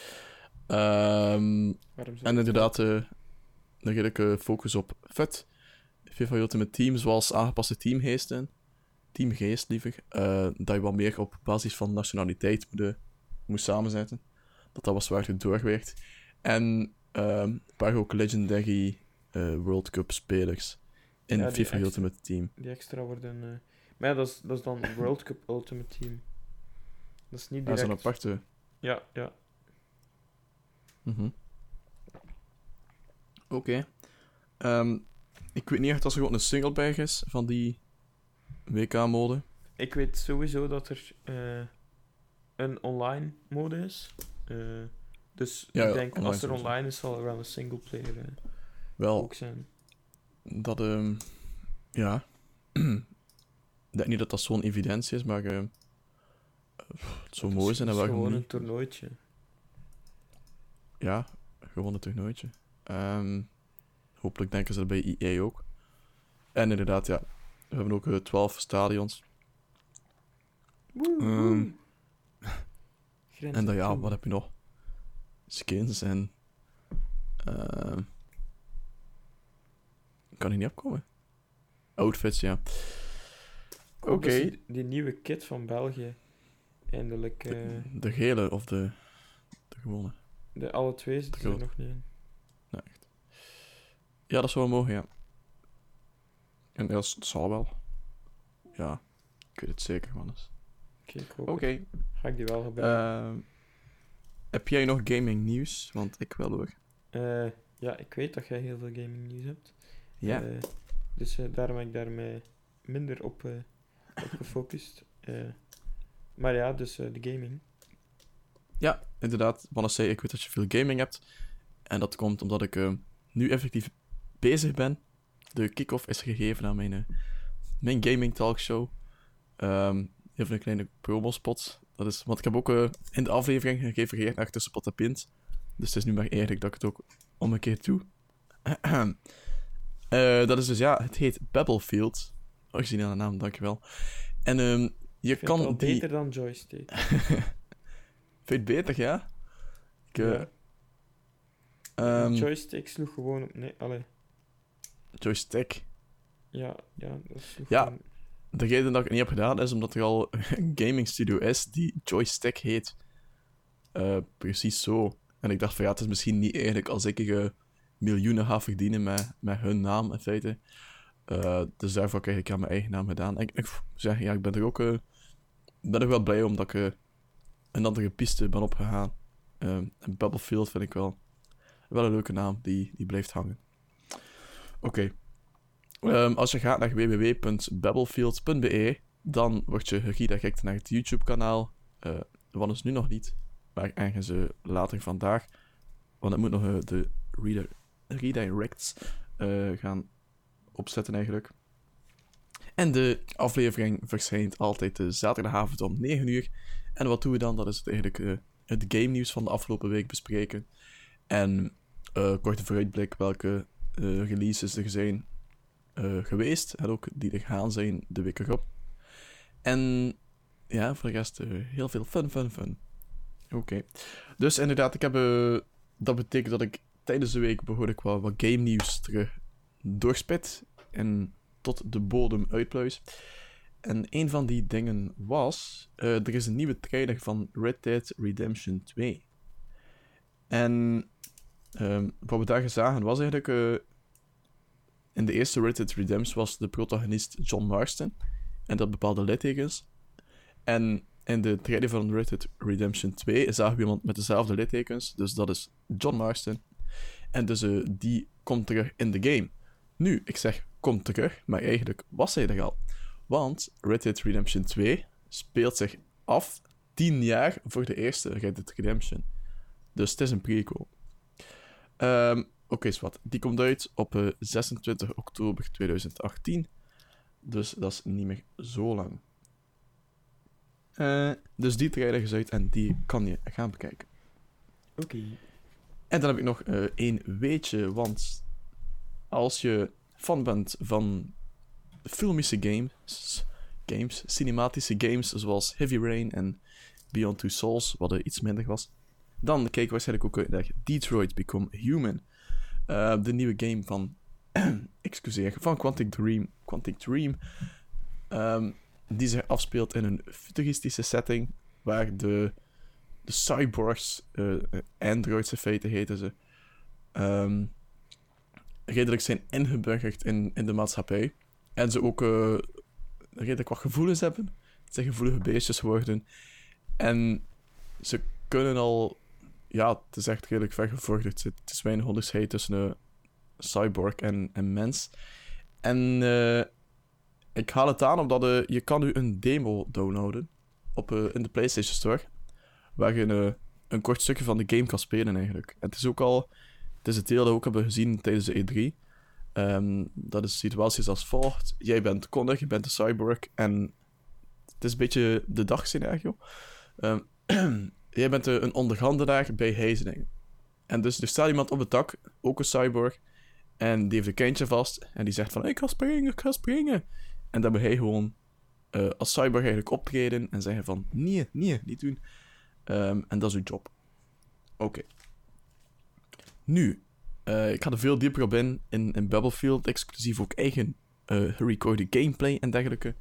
Ehm, en inderdaad, eh dan ga ik eh, focus op FUT. FIFA Ultimate Team, zoals aangepaste teamgeesten. Teamgeest liever. eh, dat je wat meer op basis van nationaliteit moet, eh, moet samenzetten. Dat dat was zwaar doorgewerkt. En ehm een paar ook legendary World Cup spelers in Ja, FIFA extra- Ultimate Team. die extra worden... Maar ja, dat is, dat is dan World Cup Ultimate Team. Dat is niet Dat is direct... een aparte. Ja, ja. Mhm. Oké. Ehm, ik weet niet echt als er gewoon een singleberg is van die WK-mode. Ik weet sowieso dat er eh, een online mode is. Eh, dus Ja, ik ja, denk als er sowieso. online is, zal er wel een singleplayer eh Wel, ook zijn. dat, ehm ja. *clears throat* ik denk niet dat dat zo'n evidentie is, maar ehm, het zou mooi is- zijn en het is gewoon een toernooitje. Ja, gewoon een toernooitje. Ehm, hopelijk denken ze dat bij EA ook. En inderdaad, ja. We hebben ook eh, 12 stadions. Woe, Ehm, *laughs* woe. En dan ja, wat heb je nog? Skins en. ehm kan ik niet opkomen. Outfits, ja. Oké. Die, nieuwe kit van België. Eindelijk. eh, De, de gele of de. De gewone. de, alle twee zitten er nog niet in. Nee, echt. Ja, dat zou wel mogen, ja. En dat zal wel. Ja, ik weet het zeker, man. Oké, het. Ga ik die wel gebruiken. ehm, heb jij nog gaming nieuws? Want ik wel hoor. Eh, ja, ik weet dat jij heel veel gaming nieuws hebt. Ja. Eh, dus daarom heb ik daar mij minder op, gefocust. Eh, maar ja, dus eh, de gaming. Ja, inderdaad. Wanneer ik weet dat je veel gaming hebt. En dat komt omdat ik eh, nu effectief bezig ben. De kick-off is gegeven aan mijn, mijn gaming talkshow. Ehm even een kleine promospot. Dat is, want ik heb ook in de aflevering gerefereerd naar Tussenpot en Pint. Dus het is nu maar eerlijk dat ik het ook omgekeerd doe. *clears throat* Eh, dat is dus, ja, het heet Battlefield. Originele naam, dankjewel. En ehm, je kan die... beter dan Joystick. *laughs* Vind je het beter, ja? Ik, eh, Ja. ehm, Joystick sloeg gewoon op... Nee, allee. joystick. Ja, ja, dat sloeg Ja. gewoon- De reden dat ik het niet heb gedaan is omdat er al een gaming studio is die Joystick heet. Eh, precies zo. En ik dacht van ja, het is misschien niet eigenlijk als ik uh, miljoenen ga verdienen met, met hun naam in feite. Uh, dus daarvoor heb ik aan mijn eigen naam gedaan. En ik, zeg, ja, ik ben er ook ben er wel blij omdat ik een andere piste ben opgegaan. en Battlefield vind ik wel, wel een leuke naam die, die blijft hangen. Oké. Um, als je gaat naar www.battlefield.be, dan word je geredagect naar het YouTube-kanaal. Uh, wat is nu nog niet, maar ergens uh, later vandaag. Want het moet nog uh, de reader, redirects gaan opzetten eigenlijk. En de aflevering verschijnt altijd de zaterdagavond om 9 uur. En wat doen we dan? Dat is eigenlijk het game nieuws van de afgelopen week bespreken. En korte vooruitblik welke releases er zijn geweest. En ook die er gaan zijn de week erop. En ja, voor de rest uh, heel veel fun, fun, fun. Oké. Dus inderdaad, ik heb, uh, dat betekent dat ik tijdens de week behoorlijk wel wat game nieuws terug doorspit en tot de bodem uitpluis. En een van die dingen was, uh, er is een nieuwe trailer van Red Dead Redemption 2. En um, wat we daar zagen was eigenlijk, in de eerste Red Dead Redemption was de protagonist John Marston en dat bepaalde littekens. En in de trailer van Red Dead Redemption 2 zagen we iemand met dezelfde littekens, dus dat is John Marston. En dus uh, die komt terug in de game. Nu, ik zeg komt terug, maar eigenlijk was hij er al. Want Red Dead Redemption 2 speelt zich af 10 jaar voor de eerste Red Dead Redemption. Dus het is een prequel. Um, Oké, okay, wat. Die komt uit op uh, eh, 26 oktober 2018. Dus dat is niet meer zo lang. Uh, dus die trailer is uit en die kan je gaan bekijken. Oké. En dan heb ik nog uh, één weetje, want als je fan bent van filmische games, games, cinematische games zoals Heavy Rain en Beyond Two Souls, wat er iets minder was, dan je waarschijnlijk ook naar Detroit Become Human. Uh, de nieuwe game van *clears throat* excuseer, van Quantic Dream. Quantic Dream um, die zich afspeelt in een futuristische setting waar de, de cyborgs, uh, androids in feite heten ze, um, redelijk zijn ingeburgerd in, in de maatschappij. En ze ook uh, redelijk wat gevoelens hebben. Het zijn gevoelige beestjes worden. En ze kunnen al, ja, het is echt redelijk vergevorderd. Het is weinig onderscheid tussen een cyborg en, en mens. En uh, ik haal het aan omdat uh, je kan nu een demo downloaden op, in de PlayStation Store. Waar je een kort stukje van de game kan spelen eigenlijk. En het is ook al... Het is het deel dat we ook hebben gezien tijdens de E3. Um, ehm, dat is de situatie als volgt. Jij bent Connor, je bent de cyborg. En het is een beetje de dagscenario. Um, *clears throat* jij bent een onderhandelaar bij Heizening. En dus er staat iemand op het dak, ook een cyborg. En die heeft een kindje vast. En die zegt van, ik ga springen, ik ga springen. En dan moet hij gewoon uh, als cyborg eigenlijk optreden en zeggen van, nee, nee, niet doen. Um, en dat is uw job. Oké. Nu, uh, ik ga er veel dieper op in, in, in exclusief ook eigen uh, recorded gameplay en dergelijke.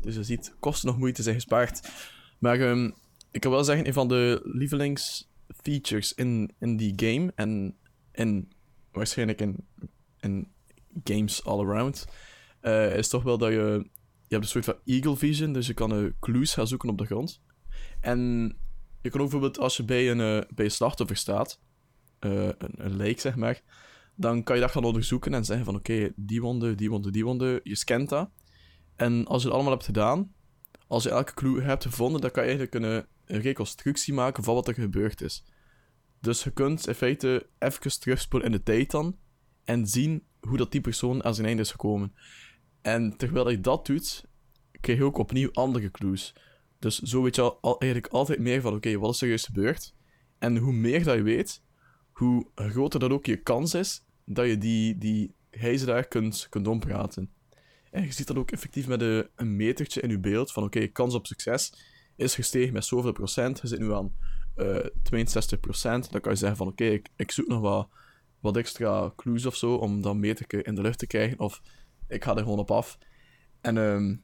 Dus je ziet, kosten nog moeite zijn gespaard. Maar um, ik kan wel zeggen, een van de lievelingsfeatures in, in die game en in waarschijnlijk in, games all around, uh, is toch wel dat je... Je hebt een soort van eagle vision, dus je kan clues gaan zoeken op de grond. En je kan bijvoorbeeld, als je bij een, bij een slachtoffer staat, een, een lijk zeg maar, dan kan je dat gaan onderzoeken en zeggen van oké, die wonde, die wonde, die wonde. Je scant dat. En als je het allemaal hebt gedaan, als je elke clue hebt gevonden, dan kan je eigenlijk een, een reconstructie maken van wat er gebeurd is. Dus je kunt in feite even terugspoelen in de tijd dan en zien hoe dat die persoon aan zijn einde is gekomen. En terwijl je dat doet, krijg je ook opnieuw andere clues. Dus zo weet je al, eigenlijk altijd meer van, oké, wat is er juist gebeurd? En hoe meer dat je weet, hoe groter dat ook je kans is dat je die, die daar kunt, kunt ompraten. En je ziet dat ook effectief met een, een metertje in je beeld van, oké, kans op succes is gestegen met zoveel procent. Je zit nu aan uh, eh, 62%. Dan kan je zeggen van, oké, ik, ik zoek nog wat, wat extra clues of zo, om dat metertje in de lucht te krijgen. Of ik ga er gewoon op af. En um,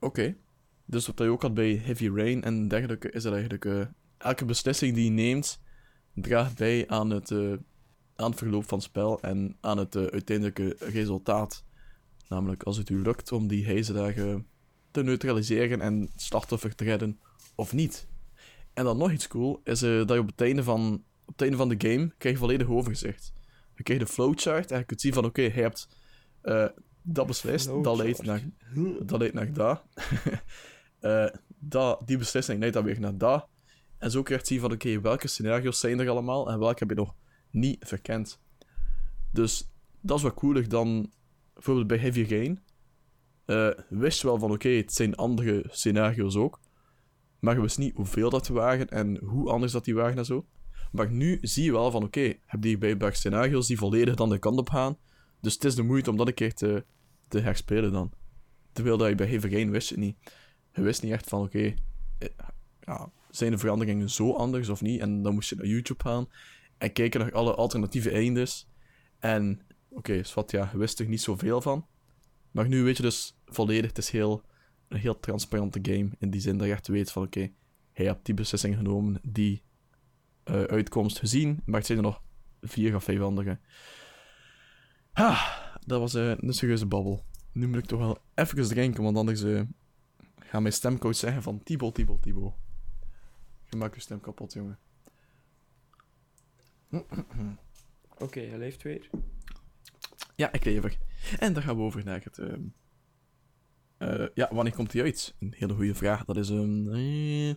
oké. Dus wat je ook had bij Heavy Rain en dergelijke, is dat eigenlijk uh, elke beslissing die je neemt, draagt bij aan het, eh, aan het verloop van het spel en aan het eh, uiteindelijke resultaat. Namelijk als het u lukt om die hijzeldagen te neutraliseren en het slachtoffer te redden, of niet. En dan nog iets cool, is eh, dat je op het, einde van, op het einde van de game krijg je volledig overzicht. Je krijgt de flowchart en je kunt zien van oké, je hebt dat beslist, dat leidt naar dat leidt naar dat. *laughs* Dat. Die beslissing leidt dan weer naar dat. En zo krijg je zien van oké, welke scenario's zijn er allemaal en welke heb je nog niet verkend. Dus dat is wat cooler dan bijvoorbeeld bij Heavy Rain. eh wist wel van oké, het zijn andere scenario's ook. Maar je wist niet hoeveel dat er waren en hoe anders dat die waren en zo. Maar nu zie je wel van oké, heb die bij scenario's die volledig dan de kant op gaan. Dus het is de moeite om dat een keer te, te herspelen dan. Terwijl dat je bij Heavy Rain wist je niet. Je wist niet echt van oké, eh, ja, zijn de veranderingen zo anders of niet? En dan moest je naar YouTube gaan en kijken naar alle alternatieve eindes. En oké, okay, ja, wist er niet zoveel van. Maar nu weet je dus volledig, het is heel, een heel transparante game. In die zin dat je echt weet van oké, hij hebt die beslissing genomen, die eh, uitkomst gezien, maar het zijn er nog vier of vijf andere. Ha, dat was eh, een serieuze babbel. Nu moet ik toch wel even drinken, want anders eh gaat mijn stemcoach zeggen van Thibaut, Thibaut, Thibaut. Je maakt je stem kapot, jongen. *clears throat* Oké, hij leeft weer. Ja, ik leef er. En dan gaan we over naar het... ehm, eh, ja, wanneer komt hij uit? Een hele goede vraag. Dat is een... eh,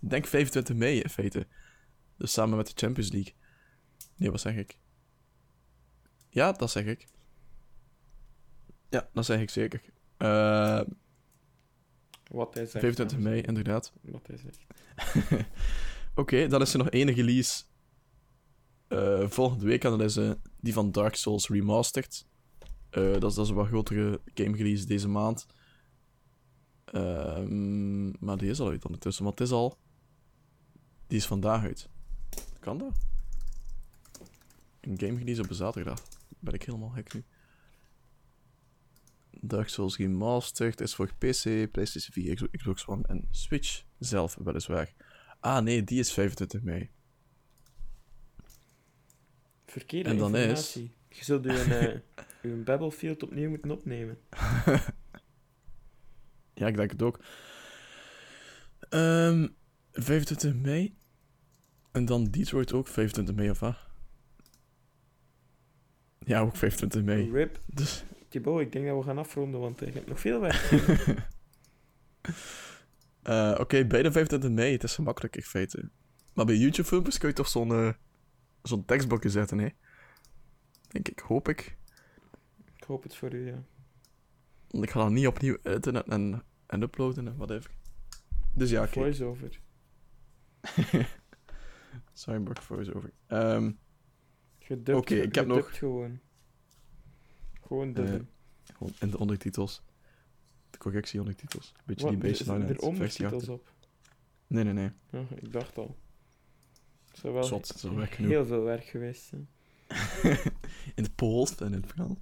ik denk 25 mei, in feite. Dus samen met de Champions League. Nee, wat zeg ik? Ja, dat zeg ik. Ja, dat zeg ik zeker. Eh, Wat hij zegt. 25 mei, inderdaad. Wat hij zegt. *laughs* Oké, dan is er nog één release eh, volgende week. En dat is eh, die van Dark Souls Remastered. Eh, dat, is, dat is een wat grotere game release deze maand. Ehm, maar die is al uit ondertussen. Want het is al... Die is vandaag uit. Kan dat? Een game release op een zaterdag. Ben ik helemaal gek nu. Dark Souls Remastered is voor PC, PlayStation 4, Xbox- One en Switch zelf weliswaar. Ah nee, die is 25 mei. Verkeerde En dan is- informatie. Je zult uw, uh, *laughs* uw Battlefield opnieuw moeten opnemen. *laughs* Ja, ik denk het ook. Ehm 25 mei. En dan Detroit ook 25 mei, of wat? Ja, ook 25 mei. Rip. Dus, Thibaut, ik denk dat we gaan afronden, want ik heb nog veel werk. *laughs* eh, oké, bij de 25 mei, het is gemakkelijk in feite. Maar bij YouTube-filmpjes kun je toch zo'n eh, zo'n tekstblokje zetten, hè? Denk ik, hoop ik. ik hoop het voor u, ja. Want ik ga dan niet opnieuw editen en, en, en uploaden en whatever. Dus ja, kijk. Voice-over. *laughs* Cyborg voice-over. Gedubt, Oké, ik heb nog- gewoon. Gewoon gewoon in de ondertitels. De correctie ondertitels. Beetje Wat, die baseline er ondertitels op? Nee, nee, nee. Ja, ik dacht al. Het zou wel Zot, zo werk genoeg. heel veel werk geweest zijn. *laughs* in het Pools en in het Frans.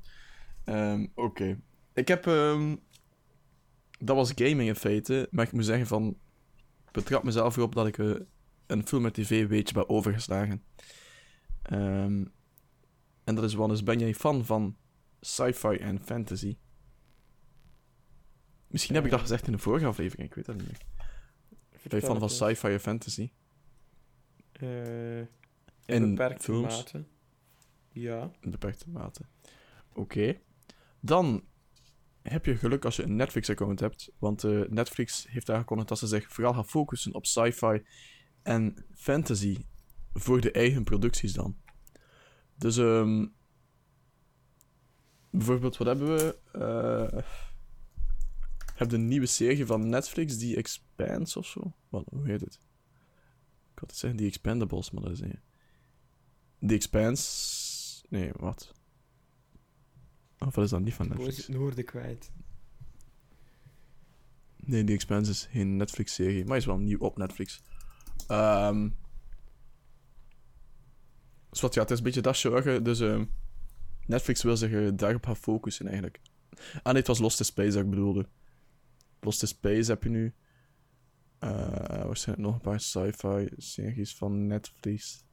Ehm, Oké. Ik heb... ehm, dat was gaming in feite. Maar ik moet zeggen van... Ik betrap mezelf erop dat ik eh, een film met tv een beetje ben overgeslagen. Ehm, en dat is wel eens... Ben jij fan van sci-fi en fantasy? Misschien heb ik dat gezegd in de vorige aflevering. Ik weet dat niet meer. Ben je fan van sci-fi en fantasy? Eh, in In beperkte films? mate. Ja. In beperkte mate. Oké. Dan heb je geluk als je een Netflix-account hebt. Want eh, Netflix heeft aangekondigd dat ze zich vooral gaan focussen op sci-fi en fantasy. Voor de eigen producties dan. Dus, ehm bijvoorbeeld, wat hebben we? Eh je hebt een nieuwe serie van Netflix, die Expanse of zo. Wat, hoe heet het? Ik had het zeggen, die Expendables, maar dat is niet. The Expanse. Nee, wat? Of wat is dat niet van Netflix? het noorden kwijt? Nee, The Expanse is geen Netflix-serie, maar is wel nieuw op Netflix. Ehm dus wat, ja, het is een beetje dat genre, dus ehm, Netflix wil zich daarop gaan focussen eigenlijk. Ah nee, het was Lost in Space dat ik bedoelde. Lost in Space heb je nu. Eh waarschijnlijk nog een paar sci-fi series van Netflix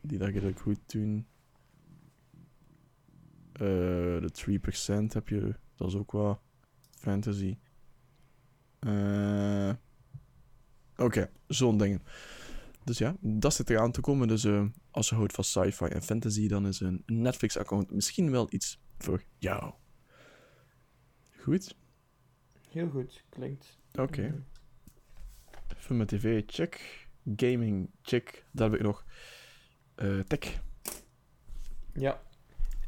die dat redelijk goed doen. Eh de 3% heb je, dat is ook wel fantasy. Eh Oké, zo'n dingen. Dus ja, dat zit eraan te komen. Dus als je houdt van sci-fi en fantasy, dan is een Netflix-account misschien wel iets voor jou. Goed, Heel goed, klinkt. oké. Mhm. Film en tv, check. Gaming, check. Daar heb ik nog. eh tech. Ja,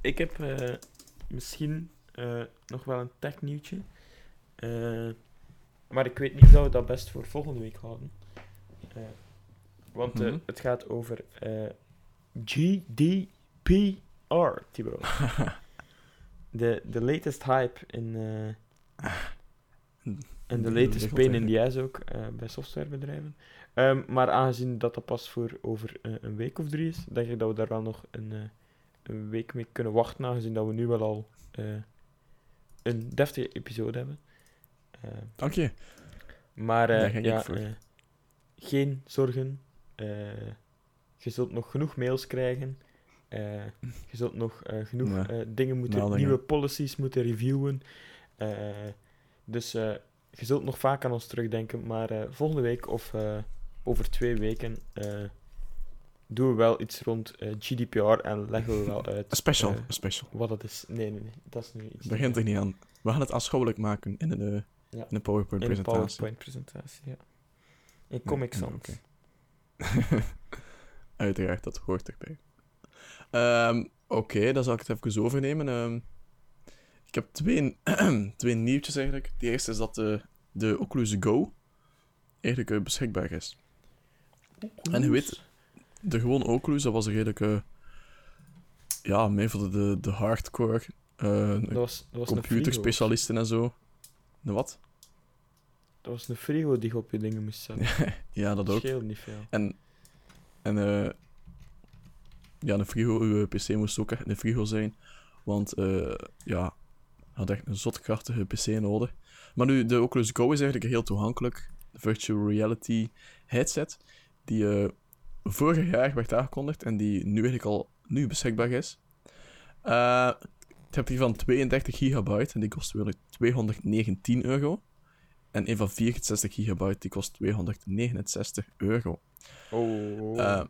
ik heb eh, misschien eh, nog wel een tech-nieuwtje. Eh, maar ik weet niet of we dat best voor volgende week houden. Want Mhm. het gaat over GDPR, Thibaut. *laughs* de, de latest hype in... eh, *laughs* en de Die latest pain in the ass ook eh, bij softwarebedrijven. Ehm, maar aangezien dat dat pas voor over eh, een week of drie is, denk ik dat we daar wel nog een, eh, een week mee kunnen wachten, aangezien dat we nu wel al eh, een deftige episode hebben. Eh, Oké. maar eh, Daar ging ik ja, eh, geen zorgen. Je zult nog genoeg mails krijgen. Eh, je zult nog eh, genoeg eh, dingen moeten, nieuwe policies moeten reviewen. Dus je zult nog vaak aan ons terugdenken. Maar volgende week of over twee weken doen we wel iets rond GDPR en leggen we wel *laughs* uit special. special. wat het is. Nee, nee, nee. Dat is nu iets. Begint er niet aan. We gaan het aanschouwelijk maken in een, Ja. in een PowerPoint-presentatie. In een PowerPoint-presentatie, ja. In Comic Sans. *laughs* Uiteraard, dat hoort erbij. Ehm, Oké, dan zal ik het even overnemen. Ehm, ik heb twee, *clears throat* twee nieuwtjes eigenlijk. De eerste is dat de, de Oculus Go eigenlijk eh, beschikbaar is. En je weet, de gewone Oculus, dat was redelijk... eh, ja, meer voor de, de, hardcore eh, Dat was, dat was computerspecialisten en zo. De wat? Dat was een frigo die je op je dingen moest zetten. *laughs* ja, dat ook. scheelt niet veel. En, en eh, ja, een frigo, uw PC moest ook echt een frigo zijn. Want eh, ja, had echt een zotkrachtige PC nodig. Maar nu, de Oculus Go is eigenlijk heel toegankelijk. De virtual reality headset. Die eh, vorig jaar werd aangekondigd en die nu eigenlijk al nu beschikbaar is. Eh ik heb die van 32 gigabyte en die kost weer 219 euro. En een van 64 gigabyte die kost 269 euro. Oh, Eh,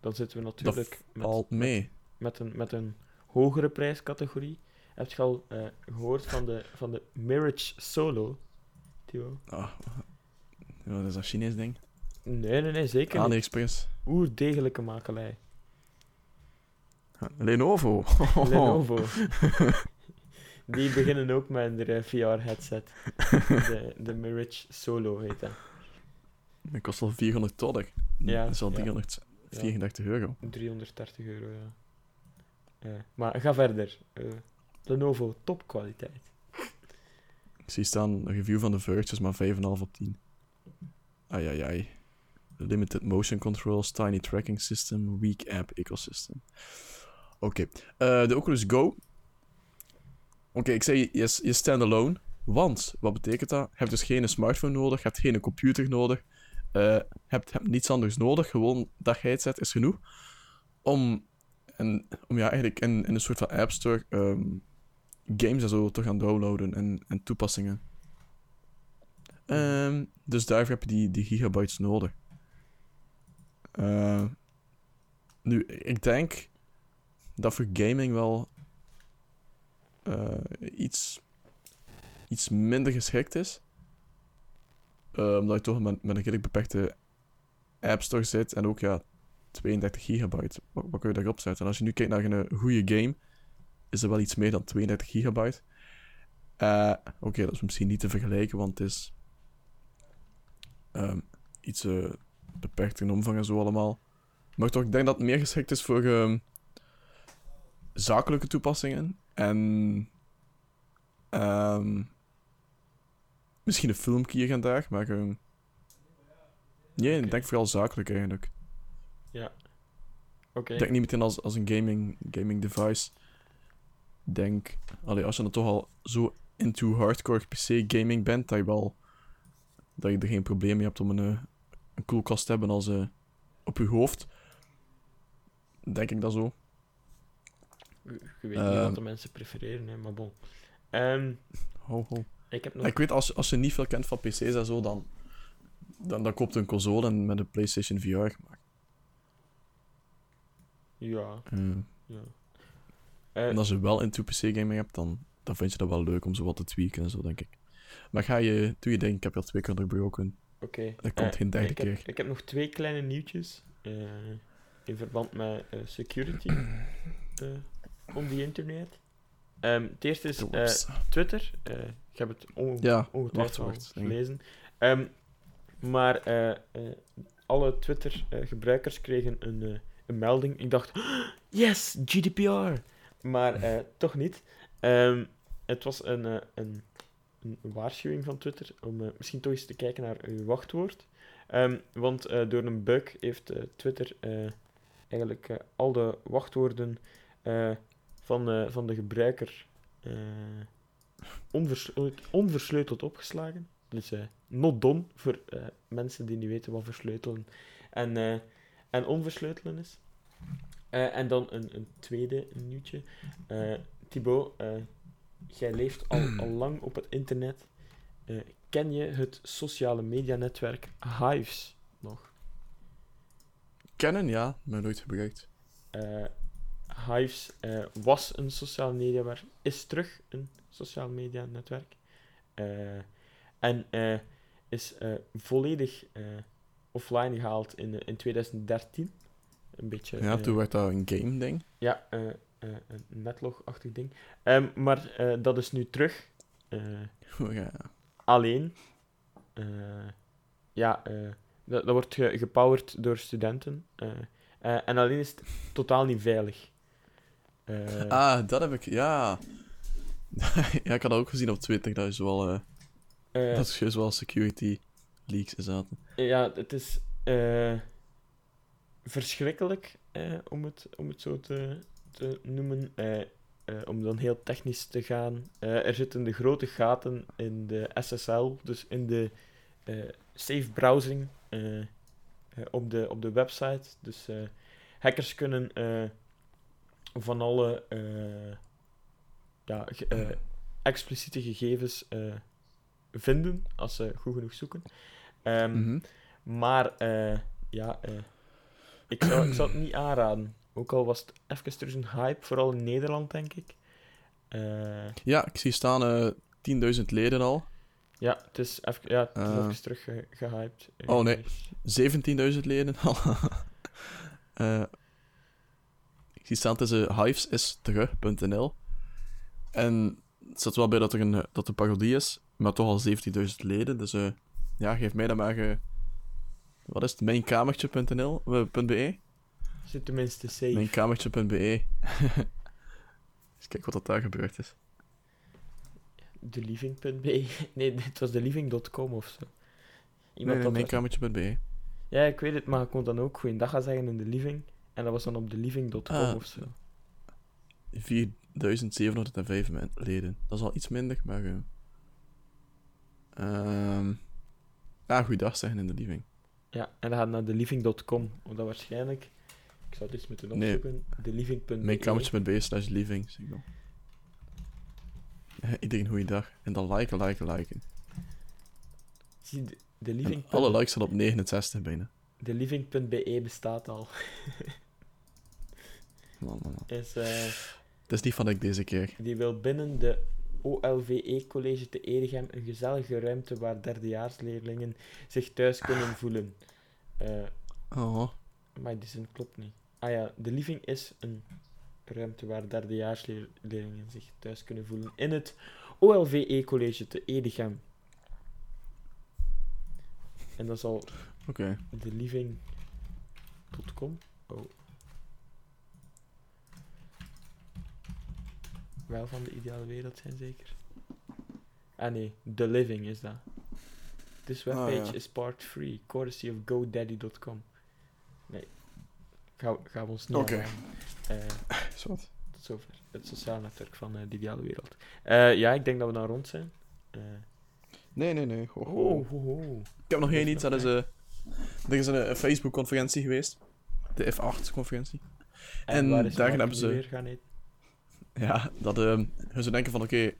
dan zitten we natuurlijk met, mee. met, een, met een hogere prijscategorie. Heb je al eh, gehoord van de, van de Mirage Solo? Theo? Ah, dat is een Chinees ding. Nee, nee, nee, zeker niet. AliExpress. Oerdegelijke makelij. Lenovo. *laughs* Lenovo. *laughs* Die beginnen ook met een VR-headset. De, de Mirage Solo heet dat. Dat kost al 400 dollar. Ja, Dat is al ja. 334 euro. 330 euro, ja. Maar ga verder. Eh, Lenovo, topkwaliteit. Ik zie staan, een review van de Verge is maar 5,5 op 10. Ai ai ai. Limited motion controls, tiny tracking system, weak app ecosystem. Oké. Eh, de Oculus Go. Oké, ik zei, je je standalone. Want, wat betekent dat? Je hebt dus geen smartphone nodig, je hebt geen computer nodig. eh hebt, hebt niets anders nodig. Gewoon dat headset is genoeg. Om, en, om ja, eigenlijk in, in een soort van App Store ehm, games en zo te gaan downloaden en, en toepassingen. Ehm, dus daarvoor heb je die, die gigabytes nodig. Eh, nu, ik denk dat voor gaming wel eh, iets, iets minder geschikt is. Eh, omdat je toch met, met een redelijk beperkte App Store zit en ook ja, 32 gigabyte. Wat, wat kun je daarop zetten? En als je nu kijkt naar een goede game, is er wel iets meer dan 32 gigabyte. Eh, Oké, dat is misschien niet te vergelijken, want het is ehm, iets eh, beperkt in omvang en zo allemaal. Maar toch, ik denk dat het meer geschikt is voor ehm, zakelijke toepassingen en ehm, misschien een filmpje hier en daar, maar nee, Oké. ik denk vooral zakelijk eigenlijk. Oké. Ik denk niet meteen als, als een gaming, gaming device. Denk, allee, als je dan toch al zo into hardcore PC gaming bent, dat je wel dat je er geen probleem mee hebt om een, eh, een koelkast te hebben als eh, op je hoofd. Denk ik dat zo. Je weet niet Ehm. wat de mensen prefereren, hè, maar bon. Ehm, Ho, ho. ik heb nog... Ik weet, als, als je niet veel kent van PC's en zo, dan, dan, dan koopt een console en met een PlayStation VR gemaakt. Ja, Eh, ja. Eh, en als je wel into PC-gaming hebt, dan, dan vind je dat wel leuk om zo wat te tweaken en zo, denk ik. Maar ga je, doe je ding, ik heb je al twee keer onderbroken. Oké. Dat komt Eh, geen derde ik heb, keer. Ik heb nog twee kleine nieuwtjes eh, in verband met eh, security *clears throat* on the internet. Ehm, het eerste is eh. Twitter. Eh, ik heb het Ja, ongetwijfeld gelezen. Ehm, maar eh, alle Twitter-gebruikers kregen een, een melding. Ik dacht, yes, GDPR. Maar *laughs* toch niet. Ehm, het was een, een, een waarschuwing van Twitter om misschien toch eens te kijken naar uw wachtwoord. Want door een bug heeft Twitter eigenlijk al de wachtwoorden van, eh, van de gebruiker eh, onversleuteld, opgeslagen. Dus eh not done voor mensen die niet weten wat versleutelen en, en onversleutelen is. En dan een, een tweede nieuwtje. Thibaut, jij leeft al, *clears throat* al lang op het internet. Ken je het sociale medianetwerk Hives nog? Kennen, ja, maar nooit gebruikt. Eh, Hives eh, was een sociaal media, is terug een sociaal media netwerk. Eh, en eh, is volledig offline gehaald in, in 2013. Een beetje. Ja, toen werd dat een game-ding. Ja, een netlog-achtig ding. Ehm, maar dat is nu terug. Eh, ja. alleen. Ja, dat, dat wordt ge- gepowered door studenten. en alleen is het totaal niet veilig. Eh, Ah, dat heb ik, ja. *laughs* ja, ik had dat ook gezien op Twitter, dat is wel, eh, eh, dat is juist wel security leaks in zaten. Ja, het is verschrikkelijk, om, het, om het zo te, te noemen. Om dan heel technisch te gaan. Er zitten de grote gaten in de SSL, dus in de safe browsing op, de, op de website. Dus hackers kunnen van alle eh, ja, ge- eh, expliciete gegevens eh, vinden als ze goed genoeg zoeken. Ehm, Mhm. maar ja, ik, zou, ik zou het niet aanraden. Ook al was het even terug een hype, vooral in Nederland, denk ik. Ja, ik zie staan eh 10.000 leden al. ja, het is even, ja, het is terug ge- gehyped. Eh, Oh, nee. 17.000 leden al. *laughs* staan tussen hivesistterug.nl. En het staat wel bij dat er een, dat een parodie is, maar toch al 17.000 leden. Dus eh, ja, geef mij dan maar. eh, wat is het? Mijnkamertje.nl? eh, .be? Zit tenminste safe. Mijnkamertje.be. *laughs* Eens kijken wat dat daar gebeurd is. Deliving.be. *laughs* Nee, dit was deliving.com of zo. Iemand nee, mijnkamertje.be. Ja, ik weet het, maar ik kon dan ook goeiedag gaan zeggen in de living. En dat was dan op deliving.com Ah. of zo. 4705 men- leden. Dat is al iets minder, maar... eh ehm ah, goeiedag zeggen in de living. Ja, en dan gaat naar deliving.com. Omdat waarschijnlijk... Ik zou het eens moeten Nee. opzoeken. Deliving.be. Mijnkamertje.be slash living, wel. Eh, Iedereen goeiedag. En dan liken, liken, liken. Zie, de, de living. alle likes staan op 69 bijna. De living.be bestaat al. *laughs* Man, man, man. Is, eh, Het is niet van ik deze keer. die wil binnen de OLVE College te Edegem een gezellige ruimte waar derdejaarsleerlingen zich thuis kunnen voelen. Eh, Oh, maar die zin klopt niet. Ah ja, de living is een ruimte waar derdejaarsleerlingen zich thuis kunnen voelen. In het OLVE College te Edegem. En dat zal oké. de living.com. Oh. Wel van de ideale wereld zijn zeker. Ah nee, The Living is dat. This Ah, webpage ja. is part free, courtesy of GoDaddy.com. Nee, gaan gaan we ons niet Oké. Eh, *laughs* tot zover. Het sociaal netwerk van eh, de ideale wereld. Eh, ja, ik denk dat we dan rond zijn. Nee, nee, nee. Ho, ho. Oh, oh. Ik heb nog één iets. Dat is, er is een, een Facebook-conferentie geweest. De F8-conferentie. En daar hebben ze- weer gaan eten? Ja, dat ehm ze denken van oké,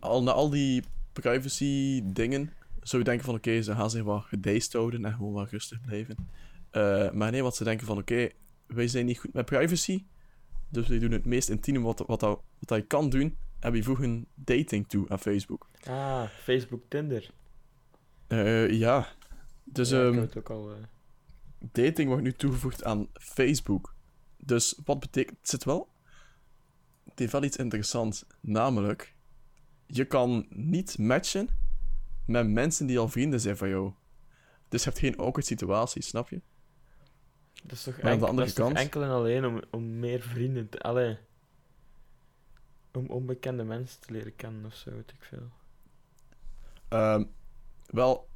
al, na al die privacy dingen, zou je denken van oké, ze gaan zich wat gedijst houden en gewoon wat rustig blijven. Eh, maar nee, wat ze denken van oké, wij zijn niet goed met privacy, dus wij doen het meest intieme wat, wat, wat dat je kan doen, en we voegen dating toe aan Facebook. Ah, Facebook Tinder. Eh, ja, dus ja, ehm, ook al... eh, dating wordt nu toegevoegd aan Facebook. Dus wat betekent... Het zit wel... Het heeft wel iets interessants. Namelijk... Je kan niet matchen met mensen die al vrienden zijn van jou. Dus je hebt geen awkward situaties, snap je? Dat is toch, Maar aan de andere dat is toch kant- enkel en alleen om, om meer vrienden te... Allee. Om onbekende mensen te leren kennen of zo, weet ik veel. Ehm, wel,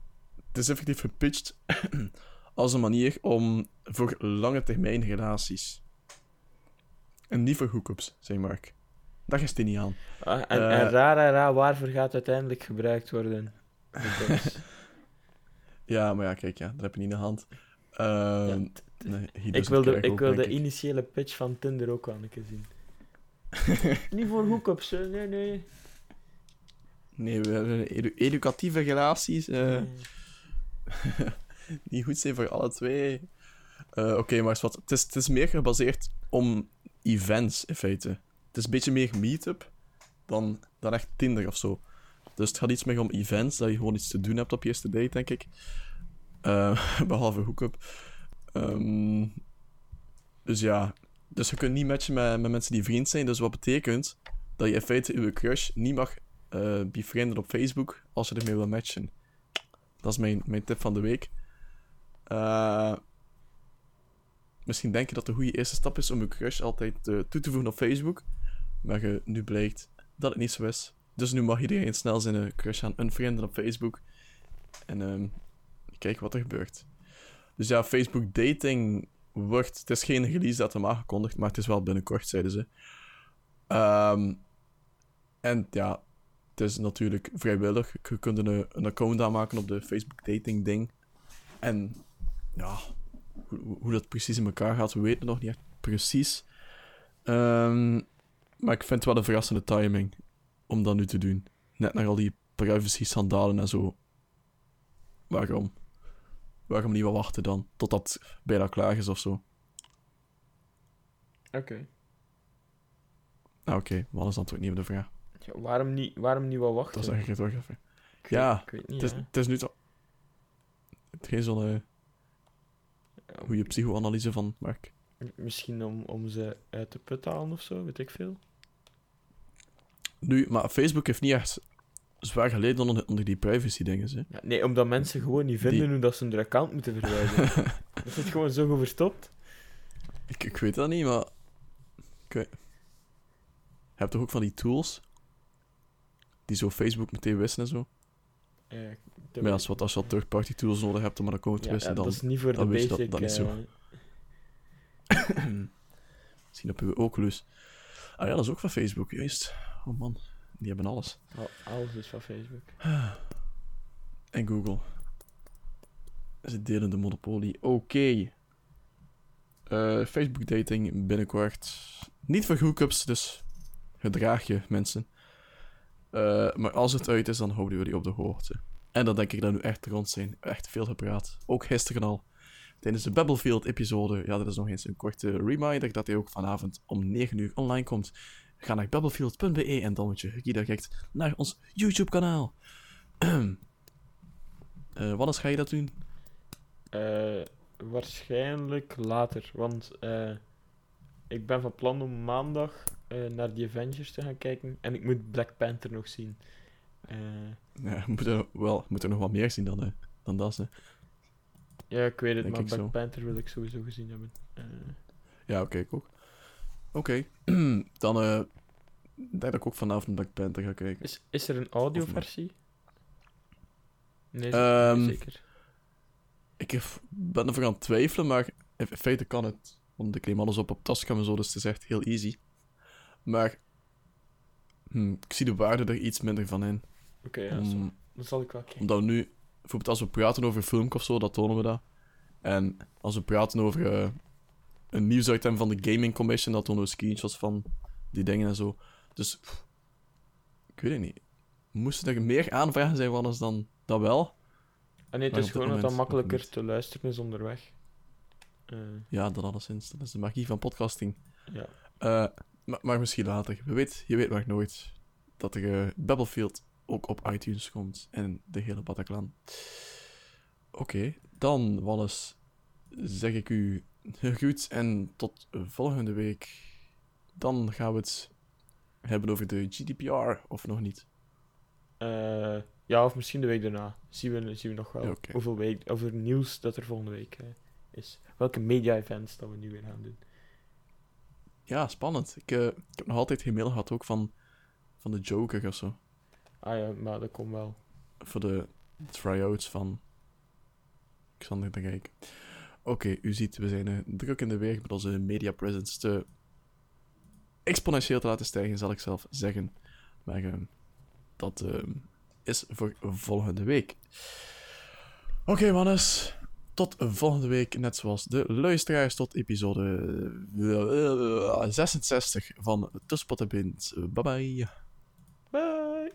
het is effectief gepitcht *clears throat* als een manier om voor lange termijn relaties. En niet voor hookups, zei Mark. Daar is het niet aan. Ah, en, en raar, raar, waarvoor gaat het uiteindelijk gebruikt worden? *laughs* Ja, maar ja, kijk, ja, dat heb je niet in de hand. Ehm, ja, nee, ik wil de, ik ook, wil de initiële pitch van Tinder ook wel een keer zien. *laughs* Niet voor hookups, nee, nee. Nee, we hebben edu- educatieve relaties. eh, Nee. *laughs* die goed zijn voor alle twee. Eh, Oké, maar wat. Het is, het is meer gebaseerd om events, in feite. Het is een beetje meer meetup dan, dan echt Tinder of zo. Dus het gaat iets meer om events, dat je gewoon iets te doen hebt op je eerste date, denk ik. Eh, *laughs* behalve hookup. Ehm dus ja, dus je kunt niet matchen met, met mensen die vriend zijn. Dus wat betekent dat je in feite je crush niet mag eh befrienden op Facebook als je ermee wil matchen. Dat is mijn, mijn tip van de week. Eh, misschien denk je dat de goede eerste stap is om je crush altijd eh, toe te voegen op Facebook. Maar je, nu blijkt dat het niet zo is. Dus nu mag iedereen snel zijn eh, crush gaan unfrienden op Facebook. En ehm kijk wat er gebeurt. Dus ja, Facebook dating wordt... Het is geen release datum aangekondigd, maar het is wel binnenkort, zeiden ze. Ehm, en ja, het is natuurlijk vrijwillig. Je kunt een, een account aanmaken op de Facebook dating ding. En ja, hoe, dat precies in elkaar gaat, we weten nog niet echt precies. Ehm, maar ik vind het wel een verrassende timing om dat nu te doen. Net naar al die privacy-sandalen en zo. Waarom? Waarom niet wel wachten dan? Totdat het bijna klaar is of zo. Oké. Nou, oké, wat is antwoord niet op de vraag? Ja, waarom, niet, waarom niet wel wachten? Dat zeg ik het toch even. Ik Ja, weet- ik weet niet, Het is, het is nu toch... Het is geen zo'n eh, goede psychoanalyse van Mark. Misschien om, om ze uit de put te halen of zo, weet ik veel. Nu, maar Facebook heeft niet echt zwaar geleden onder, onder die privacy dingen, hè. Ja, nee, omdat mensen gewoon niet vinden Die- hoe dat ze hun account moeten verwijderen. *laughs* dat is het gewoon zo goed verstopt. Ik, ik weet dat niet, maar... Ik weet... Je hebt toch ook van die tools? Die zo Facebook meteen wissen en zo? Eh, Maar ja, als, wat, als je al third-party tools nodig hebt om een account te ja, wissen, ja, dan... dat is niet voor dan de basic... dat- dat is zo. eh, *coughs* Misschien op je Oculus. Ah ja, dat is ook van Facebook, juist. Oh man, die hebben alles. al- alles is van Facebook. *sighs* En Google. Ze delen de monopolie. Oké. Eh, Facebook dating binnenkort. Niet voor hookups, dus gedraag je mensen. Eh, maar als het uit is, dan houden we die op de hoogte. En dan denk ik dat nu echt rond zijn. Echt veel gepraat. Ook gisteren al. Tijdens de Battlefield-episode. Ja, dat is nog eens een korte reminder dat hij ook vanavond om 9 uur online komt. Ga naar battlefield.be en dan word je gedirect naar ons YouTube-kanaal. *clears throat* Eh wanneer ga je dat doen? Eh, waarschijnlijk later, want ik ben van plan om maandag eh, naar die Avengers te gaan kijken en ik moet Black Panther nog zien. Eh, Ja, we moeten, wel, we moeten nog wat meer zien dan, eh, dan dat. Hè. ja, ik weet het, Denk maar Black zo. Panther wil ik sowieso gezien hebben. Ja, oké, ik ook. Oké, *clears throat* dan denk ik ook vanavond Black Panther ga kijken. is, is er een audioversie? Nee, z- Ehm, zeker. Ik heb- ben ervoor aan het twijfelen, maar in in feite kan het. Want ik neem alles op op Tascam en zo, dus het is echt heel easy. Maar hm, ik zie de waarde er iets minder van in. Oké, ja, zo. dat zal ik wel kijken. Omdat we nu, bijvoorbeeld als we praten over filmpje of zo, dat tonen we dat. En als we praten over eh, een nieuwsitem van de Gaming Commission, dat tonen we screenshots van die dingen en zo. Dus, pff, ik weet het niet. Moesten er meer aanvragen zijn van ons dan dat wel? En nee, het Maar is gewoon dat nog makkelijker te luisteren is onderweg. Eh, Ja, dat alleszins. Dat is de magie van podcasting. ja. Eh, maar, maar misschien later. Je weet, je weet maar nooit dat er eh, Battlefield ook op iTunes komt. En de hele Bataclan. Oké, dan Wallace, zeg ik u goed en tot volgende week. Dan gaan we het hebben over de GDPR, of nog niet? Eh, ja, of misschien de week daarna. Zien we, zien we nog wel hoeveel week, over nieuws dat er volgende week eh, is. Welke media-events dat we nu weer gaan doen. Ja, spannend. Ik, eh, ik heb nog altijd geen mail gehad ook van, van de Joker of zo. Ah ja, maar dat komt wel. voor de try-outs van Xander de Rijk. Oké, u ziet, we zijn eh, druk in de weer met onze media presence te exponentieel te laten stijgen, zal ik zelf zeggen. Maar eh, dat eh, is voor volgende week. Oké, mannes tot volgende week, net zoals de luisteraars, tot episode eh, 66 van The en Bye bye. Bye.